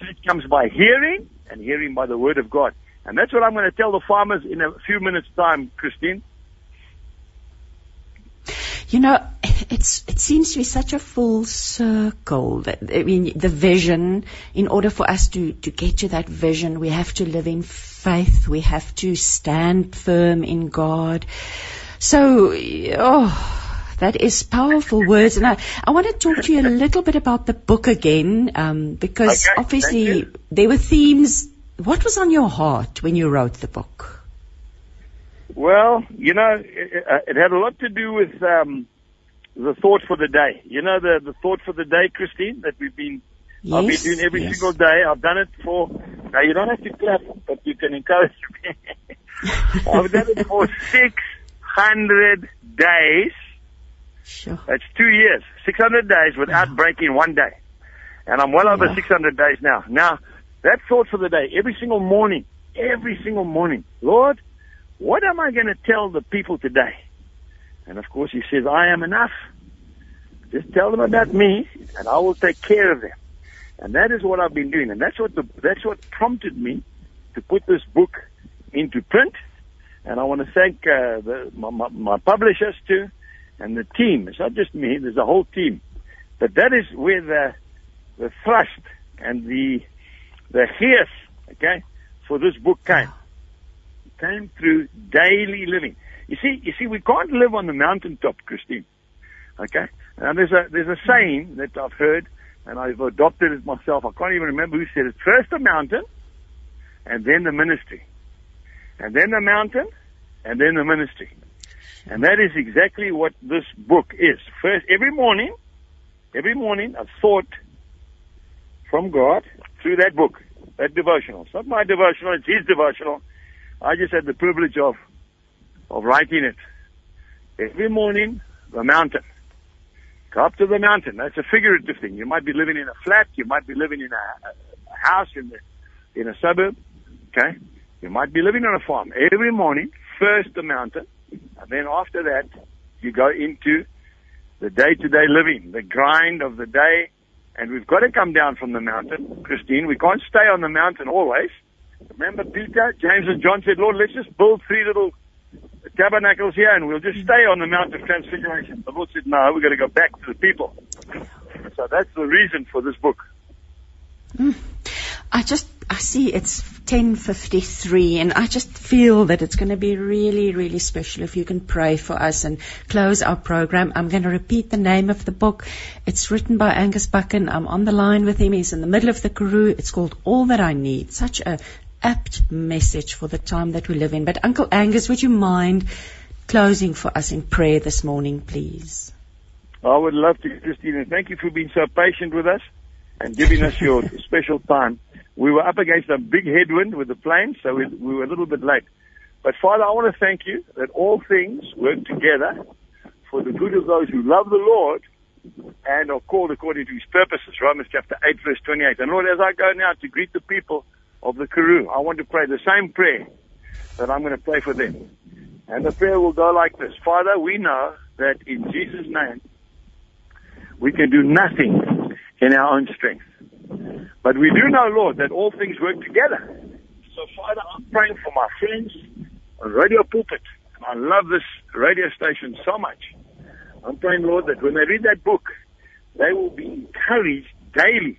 Faith comes by hearing, and hearing by the word of God. And that's what I'm going to tell the farmers in a few minutes' time, Christine. You know, it's it seems to be such a full circle. That, I mean, the vision. In order for us to to get to that vision, we have to live in faith. We have to stand firm in God. So, oh. That is powerful words, and I, I want to talk to you a little bit about the book again, um, because Okay, obviously there were themes. What was on your heart when you wrote the book? Well, you know, it, uh, it had a lot to do with um, the thought for the day. You know, the the thought for the day, Christine, that we've been I've been doing every yes. single day. I've done it for. Now you don't have to clap, but you can encourage me. I've done it for six hundred days. Sure. That's two years, six hundred days without breaking one day, and I'm well over six hundred days now. Now that thought for the day, every single morning, every single morning, Lord, what am I going to tell the people today? And of course, He says, I am enough. Just tell them about me, and I will take care of them. And that is what I've been doing, and that's what the, that's what prompted me to put this book into print. And I want to thank uh, the, my, my, my publishers too, and the team. It's not just me; there's a whole team. But that is where the the thrust and the the gears, okay, for this book came. Came through daily living. You see, you see, we can't live on the mountaintop, Christine. Okay? Now there's a there's a saying that I've heard and I've adopted it myself. I can't even remember who said it. First the mountain and then the ministry. And then the mountain and then the ministry. And that is exactly what this book is. First every morning, every morning a thought from God through that book, that devotional. It's not my devotional, it's his devotional. I just had the privilege of of writing it. Every morning, the mountain. Go up to the mountain. That's a figurative thing. You might be living in a flat. You might be living in a, a house in the in a suburb. Okay. You might be living on a farm. Every morning, first the mountain, and then after that, you go into the day-to-day living, the grind of the day, and we've got to come down from the mountain, Christine. We can't stay on the mountain always. Remember Peter, James, and John said, Lord, let's just build three little tabernacles here and we'll just stay on the Mount of Transfiguration. The Lord said, no, we're going to go back to the people. So that's the reason for this book. Mm. I just, I see it's 1053 and I just feel that it's going to be really, really special if you can pray for us and close our program. I'm going to repeat the name of the book. It's written by Angus Buchan. I'm on the line with him. He's in the middle of the Karoo. It's called All That I Need. Such a apt message for the time that we live in. But Uncle Angus, would you mind closing for us in prayer this morning, please? I would love to, Christine, thank you for being so patient with us and giving us your special time. We were up against a big headwind with the plane, so we, we were a little bit late. But Father, I want to thank you that all things work together for the good of those who love the Lord and are called according to his purposes. Romans chapter 8 verse 28. And Lord, as I go now to greet the people of the Karoo. I want to pray the same prayer that I'm going to pray for them. And the prayer will go like this. Father, we know that in Jesus' name, we can do nothing in our own strength. But we do know, Lord, that all things work together. So, Father, I'm praying for my friends on Radio Pulpit. I love this radio station so much. I'm praying, Lord, that when they read that book, they will be encouraged daily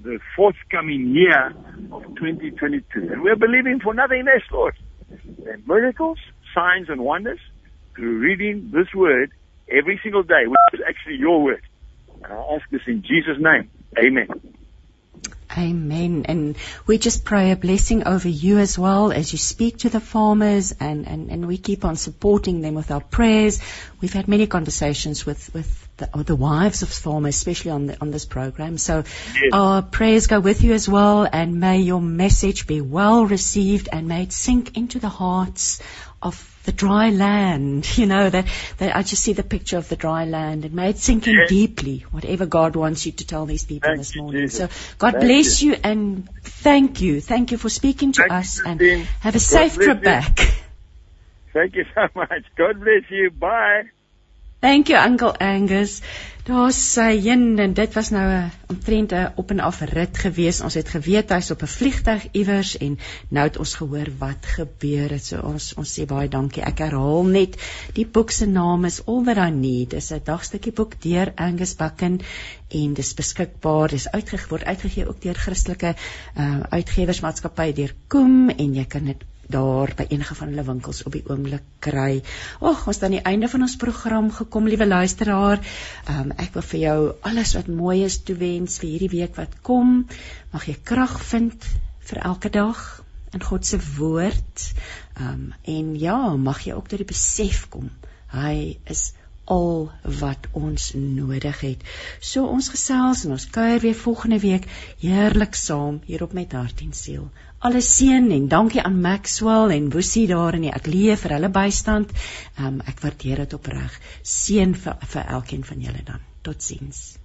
the forthcoming year of 2022. And we're believing for nothing less, Lord, than miracles, signs, and wonders through reading this word every single day, which is actually your word. And I ask this in Jesus' name. Amen. Amen. And we just pray a blessing over you as well as you speak to the farmers and, and, and we keep on supporting them with our prayers. We've had many conversations with, with the, the wives of farmers, especially on the, on this program. So yes. our prayers go with you as well and may your message be well received and may it sink into the hearts of the dry land, you know, that, that I just see the picture of the dry land and may it sink in yes. deeply, whatever God wants you to tell these people thank this morning. Jesus. So God thank bless you. you. and thank you. Thank you for speaking to thank us you, and have a God safe trip you. back. Thank you so much. God bless you. Bye. Thank you Uncle Angus. Daar sy heen en dit was nou 'n omtrent 'n op en af rit gewees. Ons het geweet hy's op 'n vliegtyg iewers en nou het ons gehoor wat gebeur het. So ons ons sê baie dankie. Ek herhaal net die boek se naam is All That I Need. Dis 'n dagstukkie boek deur Angus Buchan en dis beskikbaar. Dis uitgegee word uitgegee ook deur Christelike uh, uitgewersmaatskappy deur Koem en jy kan dit daar by enige van hulle winkels op die oomblik kry. Ag, ons aan die einde van ons program gekom, liewe luisteraar. Um, ek wil vir jou alles wat mooi is toewens vir hierdie week wat kom. Mag jy krag vind vir elke dag in God se woord. Um, en ja, mag jy ook tot die besef kom. Hy is al wat ons nodig het. So ons gesels en ons kuier weer volgende week heerlik saam hier op met hart en siel. Alle seën en dankie aan Maxwell en Woesie daar in die ateljee vir hulle bystand. Um, ek waardeer dit opreg. Seën vir vir elkeen van julle dan. Totsiens.